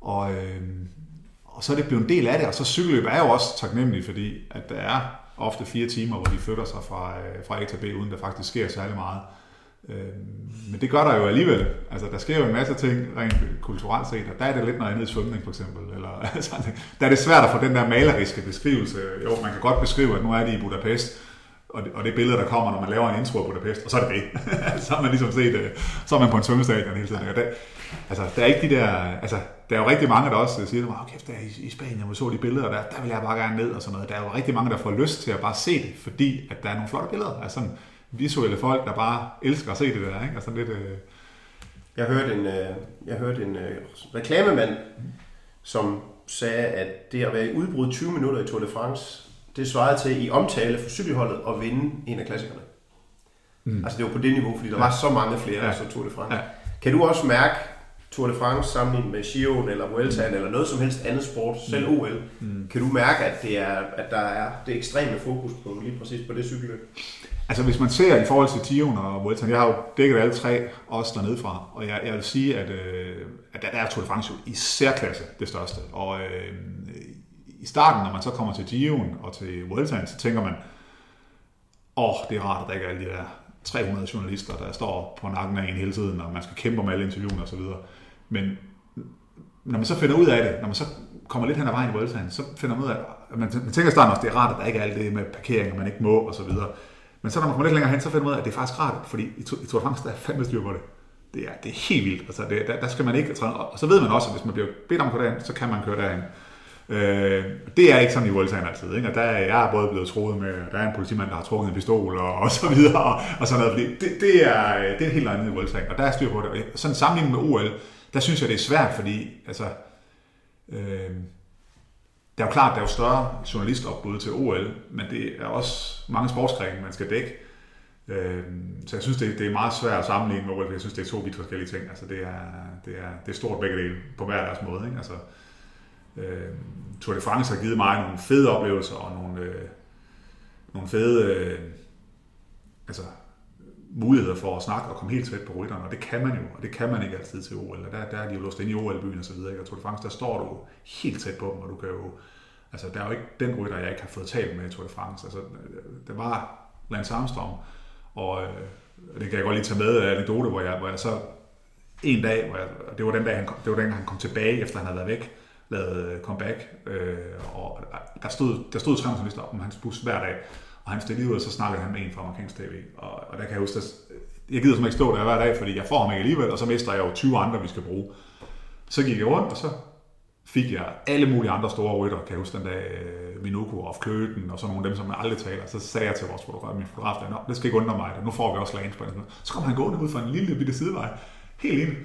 og, øh, og så er det blevet en del af det, og så cykelløb er jo også taknemmelig, fordi at der er ofte fire timer, hvor de flytter sig fra, øh, fra A til B, uden der faktisk sker særlig meget. Øhm, men det gør der jo alligevel. Altså, der sker jo en masse ting rent kulturelt set, og der er det lidt noget andet i svømning for eksempel. Eller, <laughs> altså, der er det svært at få den der maleriske beskrivelse. Jo, man kan godt beskrive, at nu er de i Budapest, og det, og det billede, der kommer, når man laver en intro af Budapest, og så er det det. <laughs> så har man ligesom set, øh, så er man på en svømmestadion hele tiden. Og Der, altså, der er ikke de der, altså, der er jo rigtig mange, der også siger, at kæft, der i, i Spanien, hvor så de billeder, der, der vil jeg bare gerne ned og sådan noget. Der er jo rigtig mange, der får lyst til at bare se det, fordi at der er nogle flotte billeder. Altså, visuelle folk, der bare elsker at se det der. Ikke? Altså lidt, øh... Jeg hørte en, øh, jeg hørte en øh, reklamemand, som sagde, at det at være i udbrud 20 minutter i Tour de France, det svarede til i omtale for cykelholdet at vinde en af klassikerne. Mm. Altså det var på det niveau, fordi der ja. var så mange flere, ja. så Tour de France. Ja. Kan du også mærke, Tour de France sammenlignet med Giroen eller Vueltaen eller noget som helst andet sport, selv OL, mm. kan du mærke, at, det er, at der er det ekstreme fokus på lige præcis på det cykelløb? Altså hvis man ser i forhold til Tion og Vueltaen, jeg har jo dækket alle tre også dernede fra, og jeg, jeg vil sige, at, øh, at der er Tour de France jo i særklasse det største. Og øh, i starten, når man så kommer til Giroen og til Vueltaen, så tænker man, åh, oh, det er rart, at der ikke er alle de der 300 journalister, der står på nakken af en hele tiden, og man skal kæmpe med alle interviewene osv. Men når man så finder ud af det, når man så kommer lidt hen ad vejen i Vueltaen, så finder man ud af, at man, man tænker i starten også, det er rart, at der ikke er alt det med parkering, og man ikke må og så videre. Men så når man kommer lidt længere hen, så finder man ud af, at det er faktisk rart, fordi i Tour de France, der er fandme styr på det. Det er, det er helt vildt. Altså, det, der, der, skal man ikke Og så ved man også, at hvis man bliver bedt om at køre derhen, så kan man køre derhen. Øh, det er ikke sådan i Vueltaen altid. Ikke? Og der er jeg både blevet troet med, der er en politimand, der har trukket en pistol og, og så videre, og, og sådan noget. Fordi det, det, er, det er helt andet i Vueltaen, og der er styr på det. Og sådan sammenlignet med OL, der synes jeg, det er svært, fordi altså, øh, det er jo klart, der er jo større journalistopbud til OL, men det er også mange sportsgrene, man skal dække. Øhm, så jeg synes, det, det er meget svært at sammenligne med OL, for jeg synes, det er to vidt forskellige ting. Altså, det, er, det, er, det er stort begge dele på hver deres måde. Ikke? Altså, øh, Tour de France har givet mig nogle fede oplevelser og nogle, øh, nogle fede øh, altså, muligheder for at snakke og komme helt tæt på rytterne, og det kan man jo, og det kan man ikke altid til OL, og der, der er de jo låst ind i OL-byen og så videre, ikke? og Tour de France, der står du helt tæt på dem, og du kan jo, altså der er jo ikke den rytter, jeg ikke har fået talt med i Tour de France, altså det var Lance Armstrong, og øh, det kan jeg godt lige tage med en anekdote, hvor jeg, hvor jeg så en dag, hvor jeg, det var den dag, han kom, det var den, han kom tilbage, efter han havde været væk, lavede comeback, øh, og der stod, der stod tre journalister op om hans bus hver dag, og han stillede ud, og så snakkede han med en fra amerikansk tv. Og, og der kan jeg huske, at jeg gider som ikke stå der hver dag, fordi jeg får ham ikke alligevel, og så mister jeg jo 20 andre, vi skal bruge. Så gik jeg rundt, og så fik jeg alle mulige andre store rytter, kan jeg huske den dag, øh, Minoko og Kløten og sådan nogle af dem, som man aldrig taler. Så sagde jeg til vores fotograf, min fotograf, der, det skal ikke undre mig, nu får vi også Lance på. Så kom han gående ud fra en lille bitte sidevej, helt ind.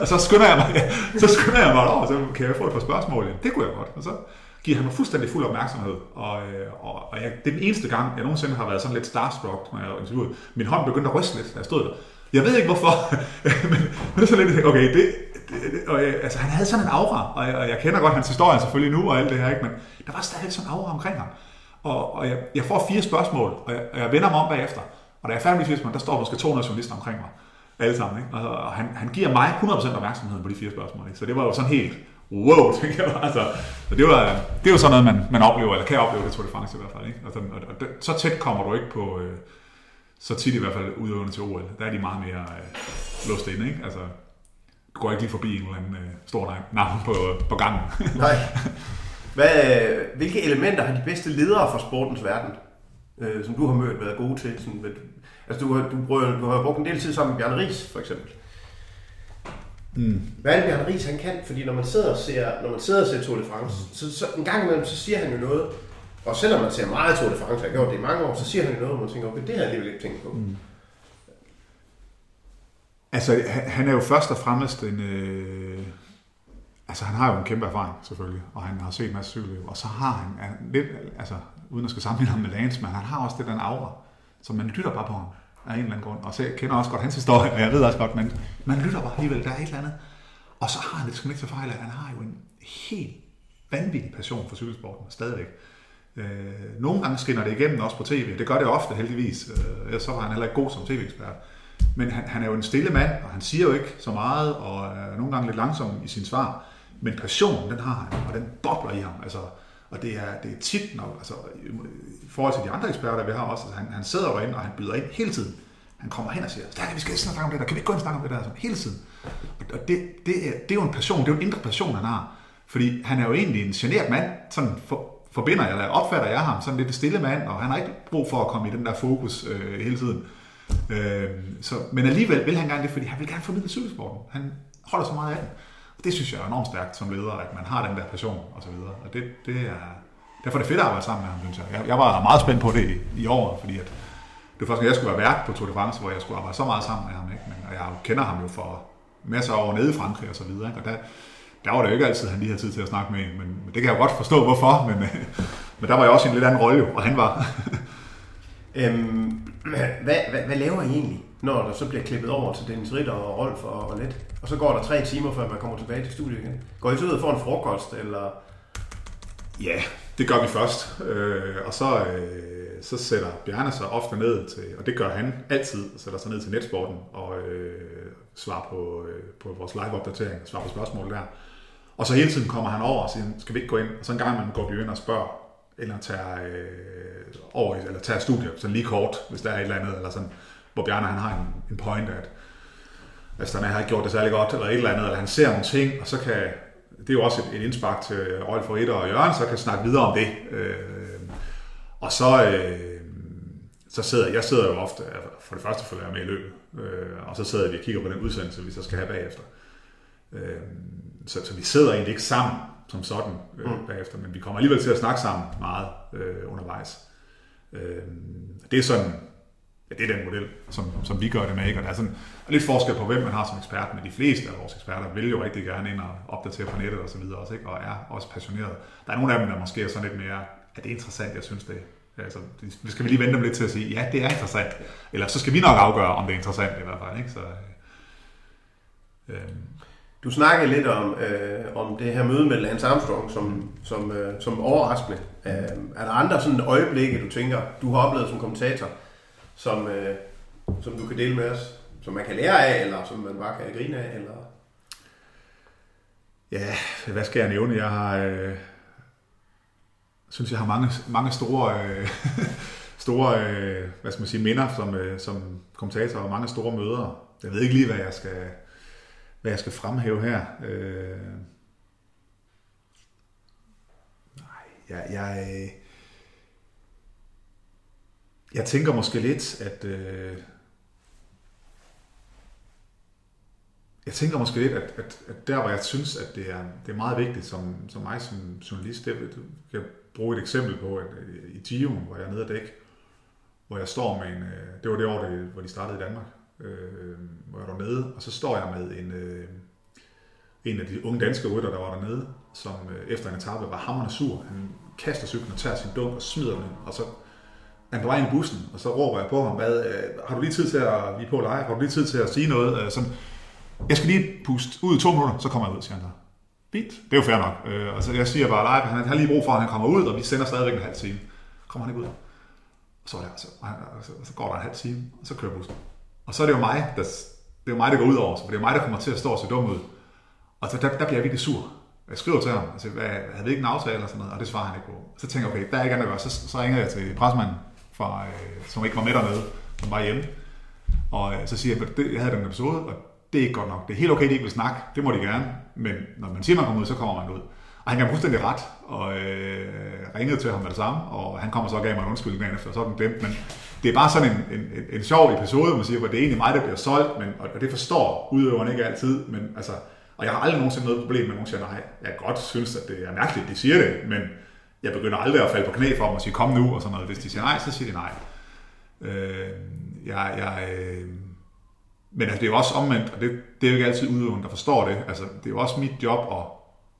Og <laughs> så skynder jeg mig, <laughs> så skynder jeg mig over, så kan jeg få et par spørgsmål. Det kunne jeg godt. Og så giver han mig fuldstændig fuld opmærksomhed. Og, øh, og, og jeg, det er den eneste gang, jeg nogensinde har været sådan lidt starstruck, når jeg interviewet. Min hånd begyndte at ryste lidt, da jeg stod der. Jeg ved ikke hvorfor, men, <laughs> men det er så lidt, okay, det, det, og jeg, altså, han havde sådan en aura, og jeg, og jeg kender godt hans historie selvfølgelig nu og alt det her, ikke? men der var stadig sådan en aura omkring ham. Og, og jeg, jeg får fire spørgsmål, og jeg, og jeg vender mig om bagefter. Og da jeg er færdig med fire spørgsmål, der står måske 200 journalister omkring mig. Alle sammen. Ikke? Og, og han, han giver mig 100% opmærksomhed på de fire spørgsmål. Ikke? Så det var jo sådan helt, wow, <laughs> tænker jeg altså, det, var, det er jo sådan noget, man, man oplever, eller kan opleve, det tror jeg faktisk i hvert fald. Ikke? Altså, og, og, og, så tæt kommer du ikke på, øh, så tit i hvert fald udøvende til OL. Der er de meget mere øh, låst inde, ikke? Altså, du går ikke lige forbi en eller anden øh, stor navn på, øh, på gangen. <laughs> Nej. Hvad, øh, hvilke elementer har de bedste ledere fra sportens verden, øh, som du har mødt, været gode til? Sådan, med, altså, du, du, du, du har brugt en del tid sammen med Bjørn Ries, for eksempel. Mm. Hvad er det, Bjørn Ries han kan? Fordi når man sidder og ser, når man sidder og ser Tour de France, mm. så, så, en gang imellem, så siger han jo noget, og selvom man ser meget Tour de France, jeg har gjort det i mange år, så siger han jo noget, hvor man tænker, okay, det har jeg alligevel ikke tænkt på. Mm. Altså, han er jo først og fremmest en... Øh, altså, han har jo en kæmpe erfaring, selvfølgelig, og han har set en masse cykelløb, og så har han, han lidt, altså, uden at skal sammenligne ham med Lance, men han har også det den aura, så man lytter bare på ham af en eller anden grund. Og så jeg kender også godt hans historie, og jeg ved også godt, men man lytter bare alligevel, der er et eller andet. Og så har han, det skal man ikke tage fejl af, han har jo en helt vanvittig passion for cykelsporten, stadigvæk. Øh, nogle gange skinner det igennem også på tv, det gør det ofte heldigvis, øh, så var han heller ikke god som tv-ekspert. Men han, han er jo en stille mand, og han siger jo ikke så meget, og er nogle gange lidt langsom i sin svar. Men passionen, den har han, og den bobler i ham. Altså, og det er, det er tit, når, altså, i forhold til de andre eksperter, vi har også, altså, han, han sidder derinde, og han byder ind hele tiden. Han kommer hen og siger, kan vi skal snakke om det der, kan vi ikke gå ind og snakke om det der, altså, hele tiden. Og det, det, er, det er jo en passion, det er jo en indre passion, han har. Fordi han er jo egentlig en generet mand, sådan for, forbinder jeg, eller opfatter jeg ham, sådan lidt en stille mand, og han har ikke brug for at komme i den der fokus øh, hele tiden. Øh, så, men alligevel vil han gerne det, fordi han vil gerne formidle cykelsporten. Han holder så meget af den. Det synes jeg er enormt stærkt som leder, at man har den der passion og så videre. Og det, det er, derfor er det fedt at arbejde sammen med ham, synes jeg. Jeg, jeg var meget spændt på det i, i år, fordi at det var først, jeg skulle være vært på Tour de France, hvor jeg skulle arbejde så meget sammen med ham. Ikke? Men, og jeg kender ham jo for masser af år nede i Frankrig og så videre. Ikke? Og der, der var det jo ikke altid, at han lige havde tid til at snakke med en, men, men det kan jeg jo godt forstå, hvorfor. Men, øh, men der var jeg også i en lidt anden rolle, jo, og han var. <laughs> øhm, hvad, hvad, hvad laver I egentlig, når der så bliver klippet over til Dennis Ritter og Rolf og, og lidt. Og så går der tre timer, før man kommer tilbage til studiet igen. Går I så ud og får en frokost, eller... Ja, det gør vi først. Øh, og så, øh, så sætter Bjarne sig ofte ned til, og det gør han altid, sætter sig ned til netsporten og øh, svarer på, øh, på vores live-opdatering, svarer på spørgsmål der. Og så hele tiden kommer han over og siger, skal vi ikke gå ind? Og så en gang man går vi ind og spørger, eller tager, øh, over, eller tager studier, så lige kort, hvis der er et eller andet, eller sådan, hvor Bjarne han har en, en point, at hvis der har ikke gjort det særlig godt, eller et eller andet, eller han ser nogle ting, og så kan, det er jo også et, et indspark til Rolf og Ritter og Jørgen, så kan snakke videre om det. Øh, og så, øh, så sidder jeg sidder jo ofte, for det første følger jeg med i løbet, øh, og så sidder vi og kigger på den udsendelse, vi så skal have bagefter. Øh, så, så vi sidder egentlig ikke sammen som sådan øh, mm. bagefter, men vi kommer alligevel til at snakke sammen meget øh, undervejs. Øh, det er sådan, ja, det er den model, som, som vi gør det med, ikke? og der er sådan lidt forskel på, hvem man har som ekspert, men de fleste af vores eksperter vil jo rigtig gerne ind og opdatere på nettet og så videre også, ikke? og er også passionerede. Der er nogle af dem, der måske er sådan lidt mere, er det interessant, jeg synes det Altså, det skal vi lige vente dem lidt til at sige, ja, det er interessant. Eller så skal vi nok afgøre, om det er interessant i hvert fald. Ikke? Så, øh, du snakkede lidt om, øh, om det her møde med Lance Armstrong som, som, øh, som overraskende. Øh, er der andre sådan øjeblikke, du tænker, du har oplevet som kommentator, som, øh, som du kan dele med os? Som man kan lære af, eller som man bare kan grine af? Eller? Ja, hvad skal jeg nævne? Jeg har... Øh synes, jeg har mange, mange store, øh, <laughs> store øh, hvad skal man sige, minder som, øh, som kommentator og mange store møder. Jeg ved ikke lige, hvad jeg skal, hvad jeg skal fremhæve her. Øh, nej, jeg, jeg, jeg tænker måske lidt, at øh, jeg tænker måske lidt, at, at, at der hvor jeg synes, at det er, det er meget vigtigt som, som mig som journalist, det, det kan bruge et eksempel på, at øh, i Gio, hvor jeg er nede at dække, hvor jeg står med en, øh, det var det år, det, hvor de startede i Danmark, øh, hvor jeg var nede, og så står jeg med en, øh, en af de unge danske rytter, der var dernede, som øh, efter en etape var hammerne sur. Han kaster cyklen og tager sin dunk og smider den, og så han på vej ind i bussen, og så råber jeg på ham, hvad, øh, har du lige tid til at, vi på live, har du lige tid til at sige noget? Øh, sådan, jeg skal lige puste ud i to minutter, så kommer jeg ud, siger han så. Fint. Det er jo fair nok. Øh, altså, jeg siger bare live, han har lige brug for, at han kommer ud, og vi sender stadigvæk en halv time. Kommer han ikke ud? Og så, er det, altså, så, så går der en halv time, og så kører bussen. Og så er det jo mig, der, det er jo mig, der går ud over, for det er mig, der kommer til at stå og se dum ud. Og så, der, der bliver jeg virkelig sur. Jeg skriver til ham, altså, hvad, havde vi ikke en aftale eller sådan noget, og det svarer han ikke på. Så tænker jeg, okay, der er ikke andet at gøre. Så, så ringer jeg til pressemanden, fra, øh, som ikke var med dernede, som var hjemme. Og øh, så siger jeg, at jeg havde den episode, og det er ikke godt nok. Det er helt okay, de ikke vil snakke. Det må de gerne. Men når man siger, man kommer ud, så kommer man ud. Og han kan fuldstændig ret, og øh, ringede til ham med det samme, og han kommer så og gav mig en undskyldning dagen efter, og så er den glemt. Men det er bare sådan en, en, en, en sjov episode, man siger, hvor det er egentlig mig, der bliver solgt, men, og, og det forstår udøveren ikke altid, men altså, og jeg har aldrig nogensinde noget problem med, at nogen siger nej. Jeg godt synes, at det er mærkeligt, de siger det, men jeg begynder aldrig at falde på knæ for dem og sige, kom nu, og sådan noget. Hvis de siger nej, så siger de nej. Øh, jeg, jeg, øh, men altså, det er jo også omvendt, og det, det er jo ikke altid udøveren, der forstår det. Altså, det er jo også mit job at,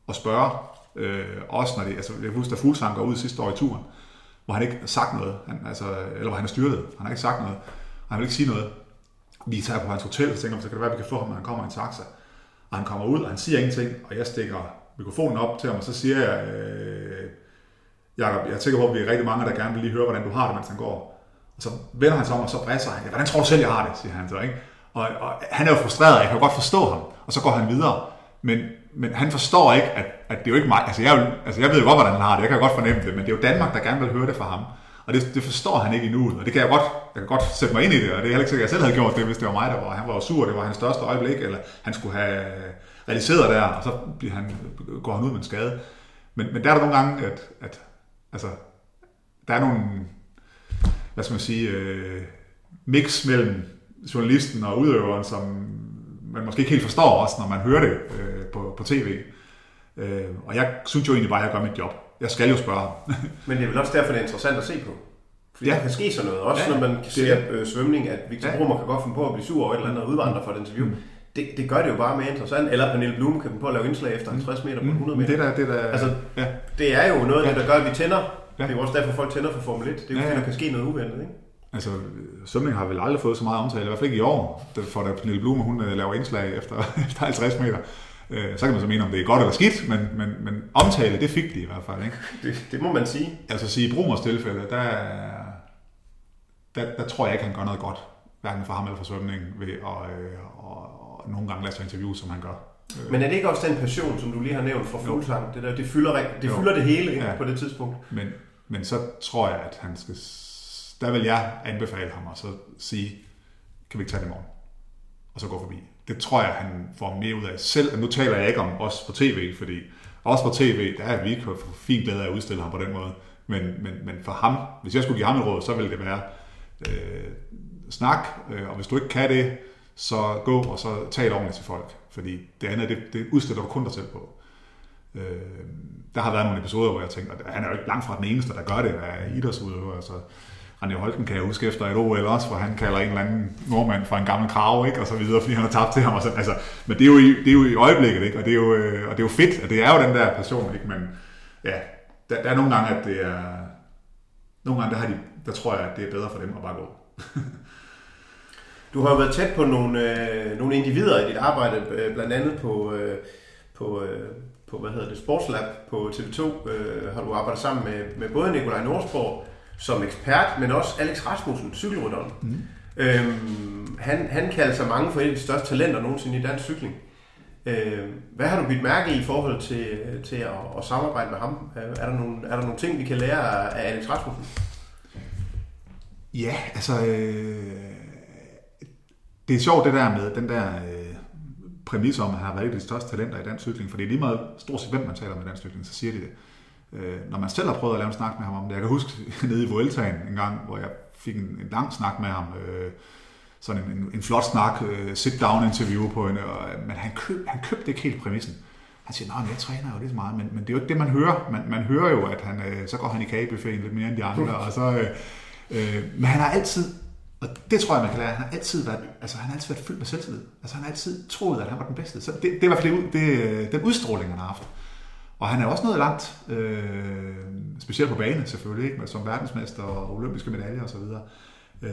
at spørge, øh, også når det, altså, jeg husker, da Fuglsang går ud sidste år i turen, hvor han ikke har sagt noget, han, altså, eller hvor han er styrtet, han har ikke sagt noget, han vil ikke sige noget. Vi tager på hans hotel, og tænker, så kan det være, at vi kan få ham, når han kommer i en taxa. Og han kommer ud, og han siger ingenting, og jeg stikker mikrofonen op til ham, og så siger jeg, øh, Jakob, jeg tænker på, at vi er rigtig mange, der gerne vil lige høre, hvordan du har det, mens han går. Og så vender han sig om, og så bræser han. Hvordan tror du selv, jeg har det, siger han så, ikke? Og, og han er jo frustreret, jeg kan jo godt forstå ham, og så går han videre. Men, men han forstår ikke, at, at det er jo ikke mig. Altså jeg, altså jeg ved jo godt, hvordan han har det, jeg kan godt fornemme det, men det er jo Danmark, der gerne vil høre det fra ham. Og det, det forstår han ikke endnu, og det kan jeg godt, jeg kan godt sætte mig ind i det, og det er heller ikke sikkert, at jeg selv havde gjort det, hvis det var mig, der var. Han var jo sur, det var hans største øjeblik, eller han skulle have realiseret der, og så bliver han, går han ud med en skade. Men, men der er der nogle gange, at, at altså, der er nogle, hvad skal man sige, øh, mix mellem journalisten og udøveren, som man måske ikke helt forstår også, når man hører det øh, på, på tv. Øh, og jeg synes jo egentlig bare, at jeg gør mit job. Jeg skal jo spørge <laughs> Men det er vel også derfor, det er interessant at se på. Fordi ja. der kan ske sådan noget. Også ja, når man ser øh, svømning, at Victor ja. Brummer kan godt finde på at blive sur over et eller andet og udvandre fra et interview. Mm. Det, det gør det jo bare mere interessant. Eller Pernille Blume kan på at lave indslag efter 50 meter på 100 meter. Det, der, det, der, altså, ja. det er jo noget ja. det, der gør, at vi tænder. Ja. Det er jo også derfor, folk tænder for Formel 1. Det er jo ja, fordi, der kan ske noget uventet. Ikke? Altså, svømning har vel aldrig fået så meget omtale, i hvert fald ikke i år, for da Pernille Blume, hun øh, laver indslag efter, <laughs> efter 50 meter. Øh, så kan man så mene, om det er godt eller skidt, men, men, men omtale, det fik de i hvert fald. Ikke? Det, det må man sige. Altså sige, i Brumers tilfælde, der, der, der tror jeg ikke, han gør noget godt, hverken for ham eller for svømningen, ved at og, og, og nogle gange lade sig interview, som han gør. Men er det ikke også den passion, som du lige har nævnt for fuglsang? Det, der, det, fylder, det fylder det hele ja. på det tidspunkt. Men, men så tror jeg, at han skal... Der vil jeg anbefale ham at så sige, kan vi ikke tage det i morgen? Og så gå forbi. Det tror jeg, han får mere ud af selv. Nu taler jeg ikke om os på tv, fordi også på tv, der er vi ikke for fin glæde af at udstille ham på den måde. Men, men, men for ham, hvis jeg skulle give ham et råd, så ville det være øh, snak, øh, og hvis du ikke kan det, så gå og så tal ordentligt til folk. Fordi det andet, det, det udstiller du kun dig selv på. Øh, der har været nogle episoder, hvor jeg tænkte, at han er jo ikke langt fra den eneste, der gør det af idrætsudøver. Altså, René Holten kan jeg huske efter et OL også, hvor han kalder en eller anden nordmand for en gammel krav, ikke? og så videre, fordi han har tabt til ham. Og så, altså, men det er, jo i, det er jo i øjeblikket, ikke? Og, det er jo, øh, og det er jo fedt, og det er jo den der passion, ikke? men ja, der, der er nogle gange, at det er, nogle gange, der, har de, der tror jeg, at det er bedre for dem at bare gå. <laughs> Du har jo været tæt på nogle, øh, nogle individer i dit arbejde, øh, blandt andet på, øh, på, øh, på hvad hedder det, Sportslab på TV2. Øh, har du arbejdet sammen med, med både Nikolaj Norsborg som ekspert, men også Alex Rasmussen, cykelrytteren. Mm. Øhm, han, han kalder sig mange for et af de største talenter nogensinde i dansk cykling. Øh, hvad har du bidt mærke i i forhold til, til at, at samarbejde med ham? Er der, nogle, er der nogle ting, vi kan lære af Alex Rasmussen? Ja, altså... Øh, det er sjovt det der med den der øh, præmis om, at han har været de største talenter i dansk cykling, for det er lige meget stort set, hvem man taler med dansk cykling, så siger de det. Øh, når man selv har prøvet at lave en snak med ham om det. Jeg kan huske <laughs> nede i Vueltaen en gang, hvor jeg fik en, en lang snak med ham, øh, sådan en, en, en flot snak, øh, sit-down interview på en, øh, men han, køb, han købte ikke helt præmissen. Han siger, nej, jeg træner jo lige så meget, men, men det er jo ikke det, man hører. Man, man hører jo, at han, øh, så går han i kagebuffeten lidt mere end de andre, og så, øh, øh, men han har altid, og det tror jeg, man kan lære, han har altid været, altså han har altid været fyldt med selvtillid. Altså han har altid troet, at han var den bedste. Så det, det er i hvert fald det, det, øh, den udstråling, han har haft. Og han er også nået langt, øh, specielt på bane selvfølgelig, ikke? som verdensmester og olympiske medaljer osv. Øh,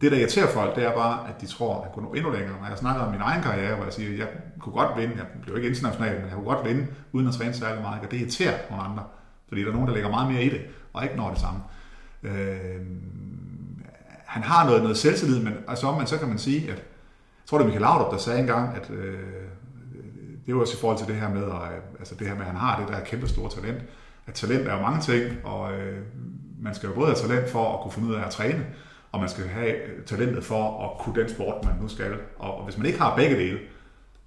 det, der irriterer folk, det er bare, at de tror, at han kunne nå endnu længere. Når jeg snakker om min egen karriere, hvor jeg siger, at jeg kunne godt vinde, jeg blev ikke international, men jeg kunne godt vinde, uden at træne særlig meget, og det irriterer nogle andre. Fordi der er nogen, der lægger meget mere i det, og ikke når det samme. Øh, han har noget, noget selvtillid, men altså om man så kan man sige, at jeg tror det er Michael Laudrup, der sagde engang, at øh, det er jo også i forhold til det her med, at, øh, altså det her med, at han har det der kæmpe store talent. At talent er jo mange ting, og øh, man skal jo både have talent for at kunne finde ud af at træne, og man skal have øh, talentet for at kunne den sport, man nu skal. Og, og hvis man ikke har begge dele,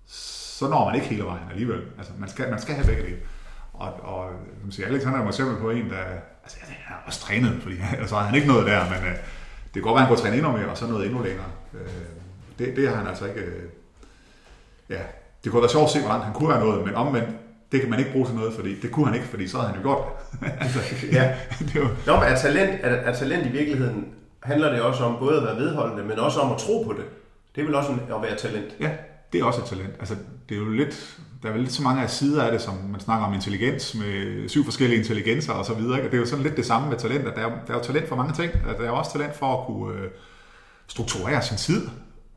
så når man ikke hele vejen alligevel. Altså, man skal, man skal have begge dele. Og, og øh, som siger, Alex han er jo eksempel på en, der altså, han er også trænet, fordi altså, han ikke noget der, men øh, kan godt være, at han kunne træne endnu mere, og så noget endnu længere. Øh, det, det har han altså ikke... Øh, ja, det kunne være sjovt at se, hvordan han kunne være noget, men omvendt, det kan man ikke bruge til noget, fordi det kunne han ikke, fordi så havde han jo gjort det. <laughs> altså, ja. det var... Nå, men er talent, er, er talent i virkeligheden, handler det også om både at være vedholdende, men også om at tro på det. Det er vel også at være talent. Ja, det er også et talent. Altså, det er jo lidt, der er vel lidt så mange af sider af det, som man snakker om intelligens, med syv forskellige intelligenser og så videre. Ikke? Og det er jo sådan lidt det samme med talent, at der er, der er jo talent for mange ting. At der er også talent for at kunne øh, strukturere sin tid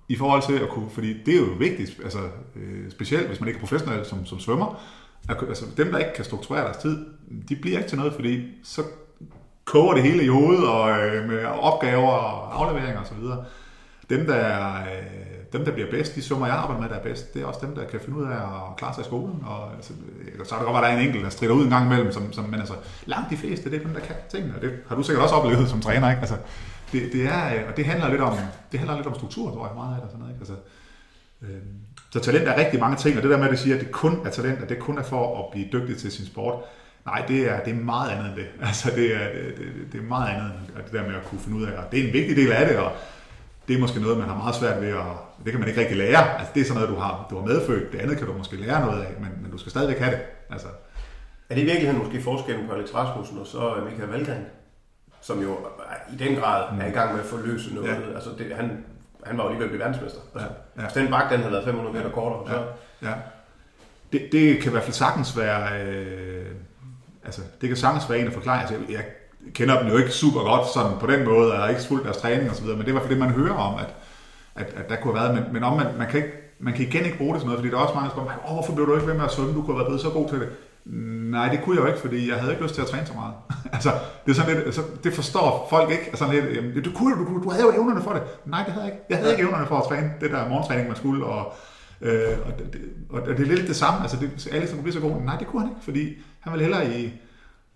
i forhold til at kunne, fordi det er jo vigtigt, altså øh, specielt hvis man ikke er professionel som, som svømmer, at, altså dem der ikke kan strukturere deres tid, de bliver ikke til noget, fordi så koger det hele i hovedet, og øh, med opgaver og afleveringer osv. Dem der, øh, dem, der bliver bedst, de summer, jeg arbejder med, der er bedst, det er også dem, der kan finde ud af at klare sig i skolen. Og, altså, så er det godt at der er en enkelt, der strider ud en gang imellem, som, som, men altså, langt de fleste, det er dem, der kan tingene, og det har du sikkert også oplevet som træner, ikke? Altså, det, det er, øh, og det handler lidt om, det handler lidt om struktur, tror jeg, meget af det. Sådan noget, ikke? Altså, øh, så talent er rigtig mange ting, og det der med, at det siger, at det kun er talent, at det kun er for at blive dygtig til sin sport, nej, det er, det er meget andet end det. <laughs> Altså, det er, det, det er meget andet end det der med at kunne finde ud af, og det er en vigtig del af det, og det er måske noget, man har meget svært ved, at det kan man ikke rigtig lære. Altså, det er sådan noget, du har, du har medfødt. Det andet kan du måske lære noget af, men, men du skal stadigvæk have det. Altså. Er det i virkeligheden måske forskellen på Alex Rasmussen og så Michael Valgren? som jo i den grad mm. er i gang med at forløse noget. Ja. Altså det, han, han var jo lige ved at blive verdensmester. Altså, ja. Ja. Hvis den bak, den havde været 500 meter kortere, så... Ja. ja. Det, det kan i hvert fald sagtens være... Øh, altså, det kan sagtens være en af forklaringer. Altså, jeg, kender dem jo ikke super godt sådan på den måde, og har ikke fulgt deres træning videre, men det var for det, man hører om, at, at, at der kunne have været, men, men om man, man, kan ikke, man kan igen ikke bruge det sådan noget, fordi der er også mange, der spørger, oh, hvorfor blev du ikke ved med at svømme, du kunne have været så god til det. Nej, det kunne jeg jo ikke, fordi jeg havde ikke lyst til at træne så meget. <laughs> altså, det er sådan lidt, altså, det forstår folk ikke. Altså, lidt, jamen, du, kunne, du, du havde jo evnerne for det. Nej, det havde jeg ikke. Jeg havde ikke evnerne for at træne det der morgentræning, man skulle, og, øh, og, det, og det er lidt det samme. Altså, det, alle som blive så god. Nej, det kunne han ikke, fordi han ville hellere i,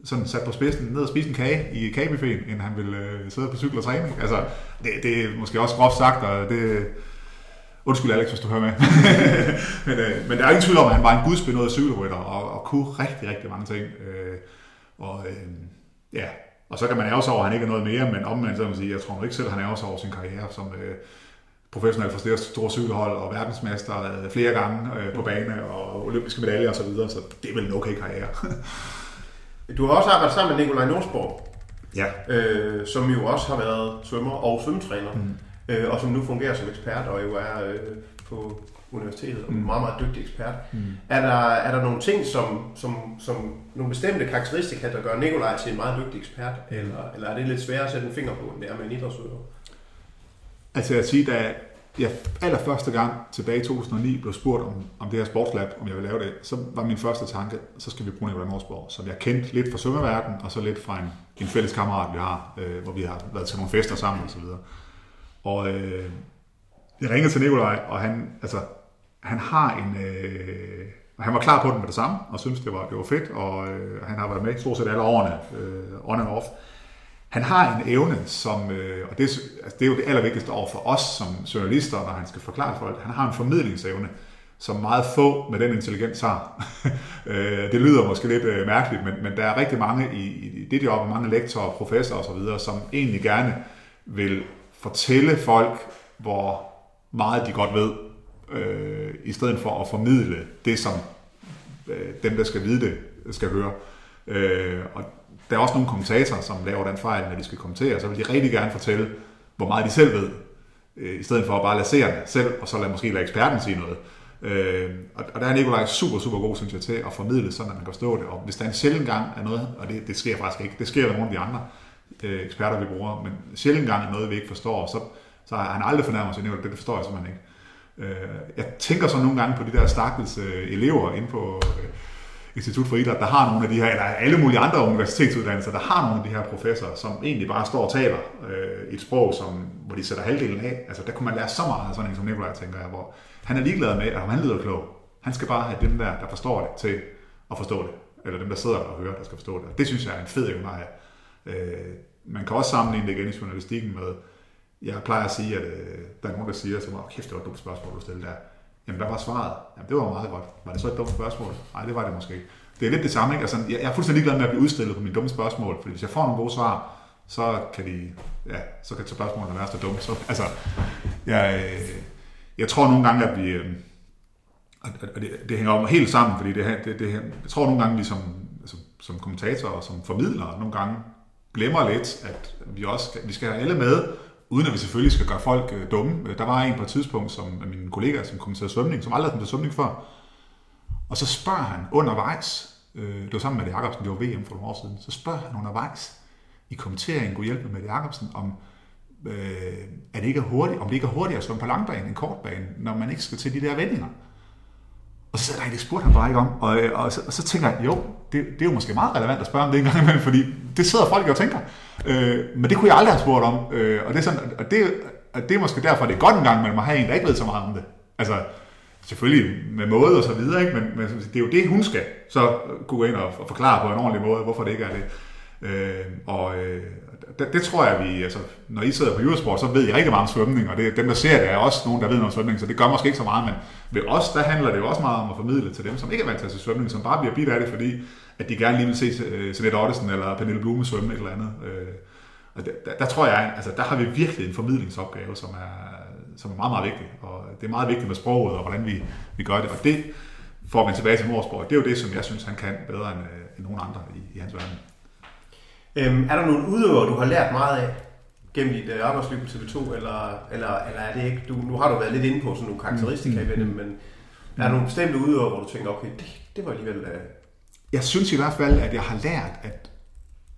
sådan sat på spidsen ned og spise en kage i kagebuffeten, end han ville øh, sidde på cykel og træne. Altså, det, det er måske også groft sagt, og det, Undskyld Alex, hvis du hører med. <laughs> men, øh, men der er ingen tvivl om, at han var en gudsbenået cykelrytter og, og kunne rigtig, rigtig mange ting. Øh, og øh, ja, og så kan man ærge sig over, at han ikke er noget mere, men omvendt, så man sige, jeg tror nok ikke selv, at han ærger sig over sin karriere som øh, professionel for flere store cykelhold og verdensmester øh, flere gange øh, på bane og olympiske medaljer osv., så, videre, så det er vel en okay karriere. <laughs> du har også arbejdet sammen med Nikolaj Norsborg, ja. øh, som jo også har været svømmer og svømmetræner. Mm øh, og som nu fungerer som ekspert og jo er øh, på universitetet og mm. meget, meget dygtig ekspert. Mm. Er, der, er der nogle ting, som, som, som nogle bestemte karakteristika, der gør Nikolaj til en meget dygtig ekspert, mm. eller, eller er det lidt sværere at sætte en finger på, end det er med en idrætsudøver? Altså jeg siger, da jeg allerførste gang tilbage i 2009 blev spurgt om, om det her sportslab, om jeg ville lave det, så var min første tanke, så skal vi bruge Nicolai Morsborg, som jeg kendte lidt fra svømmeverdenen, og så lidt fra en, en fælles kammerat, vi har, øh, hvor vi har været til nogle fester sammen og så videre. Og øh, jeg ringede til Nikolaj, og han, altså, han har en... Øh, han var klar på den med det samme, og synes det var, det var fedt, og øh, han har været med stort set alle årene, øh, on and off. Han har en evne, som, øh, og det, altså, det er jo det allervigtigste over for os som journalister, når han skal forklare folk, han har en formidlingsevne, som meget få med den intelligens har. <laughs> Øh, det lyder måske lidt øh, mærkeligt, men, men der er rigtig mange i, i det job, mange lektorer, professorer osv., som egentlig gerne vil fortælle folk, hvor meget de godt ved, øh, i stedet for at formidle det, som øh, dem, der skal vide det, skal høre. Øh, og der er også nogle kommentatorer, som laver den fejl, når de skal kommentere, så vil de rigtig gerne fortælle, hvor meget de selv ved, øh, i stedet for at bare lade seerne selv, og så lade måske lade eksperten sige noget. Øh, og, og der er Nikolaj super, super god, synes jeg, til at formidle, sådan at man kan forstå det. Og hvis der en sjældent gang er noget, og det, det sker faktisk ikke, det sker der nogle af de andre, øh, eksperter, vi bruger, men sjældent gang er noget, vi ikke forstår, så, så har han aldrig fornærmet sig, det forstår jeg simpelthen ikke. Øh, jeg tænker så nogle gange på de der stakkels øh, elever inde på øh, Institut for Idræt, der har nogle af de her, eller alle mulige andre universitetsuddannelser, der har nogle af de her professorer, som egentlig bare står og taler øh, et sprog, som, hvor de sætter halvdelen af. Altså der kunne man lære så meget af sådan en som Nikolaj, tænker jeg, hvor han er ligeglad med, at han lyder klog. Han skal bare have dem der, der forstår det, til at forstå det. Eller dem, der sidder og hører, der skal forstå det. Det synes jeg er en fed evne af Øh, man kan også sammenligne det igen i journalistikken med, jeg plejer at sige, at øh, der er nogen, der siger til mig, oh, kæft, det var et dumt spørgsmål, du stillede der. Jamen, der var svaret. Jamen, det var meget godt. Var det så et dumt spørgsmål? Nej, det var det måske ikke. Det er lidt det samme, ikke? Altså, jeg, jeg er fuldstændig ligeglad med at blive udstillet på mine dumme spørgsmål, fordi hvis jeg får nogle gode svar, så kan de, ja, så kan spørgsmålene være så dumme. Så, altså, jeg, øh, jeg tror nogle gange, at vi, øh, og det, det hænger om helt sammen, fordi det, det, det, jeg tror nogle gange, vi som, som, som kommentatorer og som formidlere nogle gange glemmer lidt, at vi også skal, vi skal have alle med, uden at vi selvfølgelig skal gøre folk øh, dumme. Øh, der var en på et tidspunkt, som min kollega, som kommenterede svømning, som aldrig havde været svømning før. Og så spørger han undervejs, øh, det var sammen med Mette Jacobsen, det var VM for nogle år siden, så spørger han undervejs i kommenteringen, kunne hjælpe med Mette Jacobsen, om, øh, er det ikke er hurtigt, om det ikke er hurtigere at svømme på langbane end kortbane, når man ikke skal til de der vendinger. Og så sagde jeg, det spurgte han bare ikke om. Og, og, og, så, og så tænker jeg, jo, det, det er jo måske meget relevant at spørge om det en gang imellem, fordi det sidder folk og tænker. Øh, men det kunne jeg aldrig have spurgt om. Øh, og, det er sådan, og, det, og det er måske derfor, det er godt en gang man må have en, der ikke ved så meget om det. Altså, selvfølgelig med måde og så videre, ikke? Men, men det er jo det, hun skal så gå ind og, og forklare på en ordentlig måde, hvorfor det ikke er det. Øh, og øh, det, det tror jeg, vi, altså, når I sidder på Eurosport, så ved I rigtig meget om svømning, og det, dem, der ser det, er også nogen, der ved noget om svømning, så det gør måske ikke så meget, men ved os, der handler det jo også meget om at formidle til dem, som ikke er vant til at se svømning, som bare bliver bidt af det, fordi at de gerne lige vil se øh, Jeanette Ottesen eller Pernille Blume svømme et eller andet. Øh, og der, der, der, tror jeg, altså der har vi virkelig en formidlingsopgave, som er, som er meget, meget vigtig. Og det er meget vigtigt med sproget og hvordan vi, vi gør det. Og det får man tilbage til Morsborg, Det er jo det, som jeg synes, han kan bedre end, øh, end nogen andre i, i hans verden. Øhm, er der nogle udøvere, du har lært meget af gennem dit øh, arbejdsliv på TV2, eller, eller, eller er det ikke? Du, nu har du været lidt inde på sådan nogle karakteristika mm. ved det, men er der nogle bestemte udøvere, hvor du tænker, okay, det, det var alligevel... Uh... Jeg synes i hvert fald, at jeg har lært, at,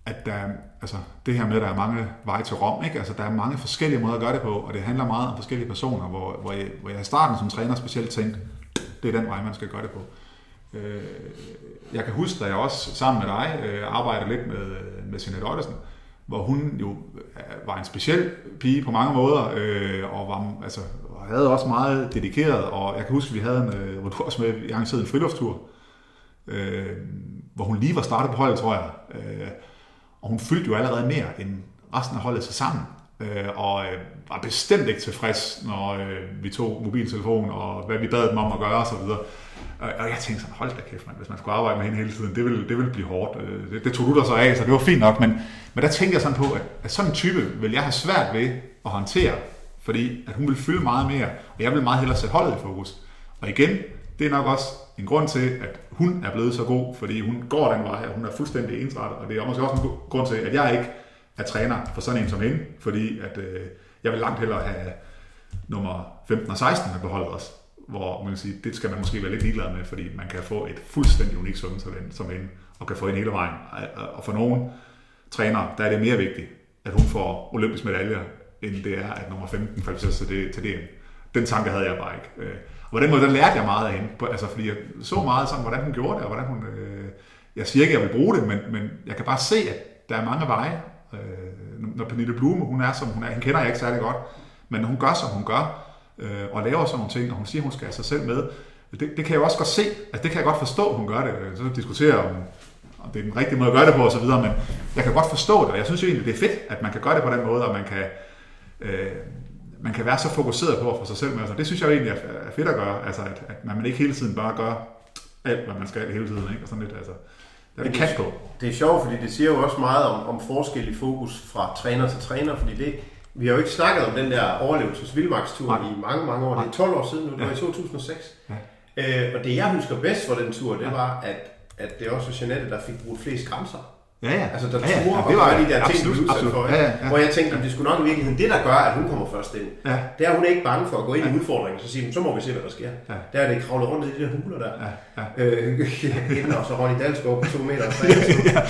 at der, er- altså, det her med, at der er mange veje til Rom, ikke? Altså, der er mange forskellige måder at gøre det på, og det handler meget om forskellige personer, hvor, hvor, jeg, hvor jeg i starten som træner specielt tænkte, det er den vej, man skal gøre det på. Øh, jeg kan huske, da jeg også sammen med dig øh, arbejdede lidt med, med Jeanette Ottesen, hvor hun jo øh, var en speciel pige på mange måder, øh, og var, altså, havde også meget dedikeret, og jeg kan huske, vi havde en, øh, hvor du også med, jeg arrangerede en friluftstur, øh, hvor hun lige var startet på holdet, tror jeg. Øh, og hun fyldte jo allerede mere end resten af holdet sig sammen. Øh, og øh, var bestemt ikke tilfreds, når øh, vi tog mobiltelefon og hvad vi bad dem om at gøre osv. Og, og jeg tænkte sådan, hold da kæft, man, hvis man skulle arbejde med hende hele tiden, det ville, det ville blive hårdt. Øh, det, det tog du dig så af, så det var fint nok. Men, men der tænkte jeg sådan på, at, at sådan en type vil jeg have svært ved at håndtere, fordi at hun vil fylde meget mere, og jeg vil meget hellere sætte holdet i fokus. Og igen, det er nok også en grund til, at hun er blevet så god, fordi hun går den vej her, hun er fuldstændig ensrettet, og det er måske også en grund til, at jeg ikke er træner for sådan en som hende, fordi at, øh, jeg vil langt hellere have nummer 15 og 16 med beholdet også, hvor man kan sige, det skal man måske være lidt ligeglad med, fordi man kan få et fuldstændig unikt svømmetalent som hende, og kan få hende hele vejen. Og for nogle trænere, der er det mere vigtigt, at hun får olympisk medaljer, end det er, at nummer 15 kvalificerer sig til, til DM. Den tanke havde jeg bare ikke. Øh, og på den måde, der lærte jeg meget af hende. Altså, fordi jeg så meget sådan, hvordan hun gjorde det, og hvordan hun... Øh, jeg siger ikke, at jeg vil bruge det, men, men jeg kan bare se, at der er mange veje. Øh, når Pernille Blume, hun er, som hun er, hende kender jeg ikke særlig godt, men hun gør, som hun gør, øh, og laver sådan nogle ting, og hun siger, hun skal have sig selv med. Det, det kan jeg jo også godt se, altså det kan jeg godt forstå, hun gør det. Så diskuterer om, om det er den rigtige måde at gøre det på osv., men jeg kan godt forstå det, og jeg synes jo egentlig, det er fedt, at man kan gøre det på den måde, og man kan, øh, man kan være så fokuseret på at få sig selv med. Altså, det synes jeg jo egentlig er, fedt at gøre, altså at, at man ikke hele tiden bare gør alt, hvad man skal hele tiden, ikke? Og sådan lidt, altså, der er det kan på. Det er sjovt, fordi det siger jo også meget om, om forskel i fokus fra træner til træner, fordi det, vi har jo ikke snakket om den der overlevelsesvildmarkstur Nej. i mange, mange år. Det er 12 år siden nu, det var Ja. i 2006. Ja. Øh, og det jeg husker bedst fra den tur, det var, at, at det også var Jeanette, der fik brugt flest grænser. Ja, ja. Altså, der ja, ja. ja, ja, det var de der ting, absolut, udsat absolut. for. Ja, ja, ja. Hvor jeg tænkte, at det skulle nok i virkeligheden det, der gør, at hun kommer først ind. Ja. Det er, hun er ikke bange for at gå ind i udfordringen, så siger hun, så må vi se, hvad der sker. Ja. Der er det kravlet rundt i de der huler der. Ja, ja. Øh, <laughs> og så Ronny Dalsgaard på to meter <laughs> og tre,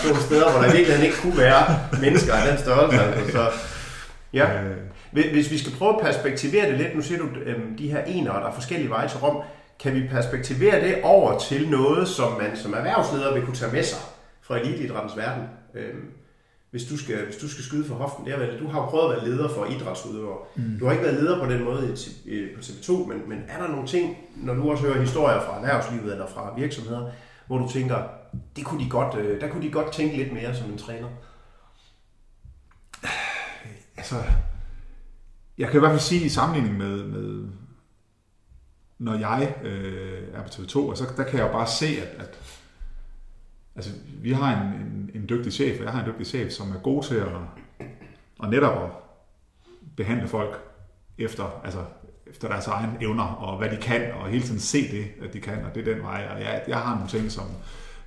to steder, hvor der i virkeligheden ikke kunne være mennesker af den størrelse. Altså, <laughs> så, ja. Øh, Hvis vi skal prøve at perspektivere det lidt, nu siger du øhm, de her enere, der er forskellige veje til Rom, kan vi perspektivere det over til noget, som man som erhvervsleder vil kunne tage med sig fra eliteidrættens verden? Øhm, hvis du, skal, hvis du skal skyde for hoften, det er vel, du har jo prøvet at være leder for idrætsudøvere. Mm. Du har ikke været leder på den måde i- på TV2, men, men er der nogle ting, når du også hører historier fra erhvervslivet eller fra virksomheder, hvor du tænker, det kunne de godt, øh, der kunne de godt tænke lidt mere som en træner? Altså, jeg kan i hvert fald sige i sammenligning med, med når jeg øh, er på TV2, og så der kan jeg jo bare se, at, at altså, vi har en, en, en dygtig chef, og jeg har en dygtig chef, som er god til at, at netop at behandle folk efter, altså, efter deres egen evner, og hvad de kan, og hele tiden se det, at de kan, og det er den vej. Og jeg, jeg har nogle ting, som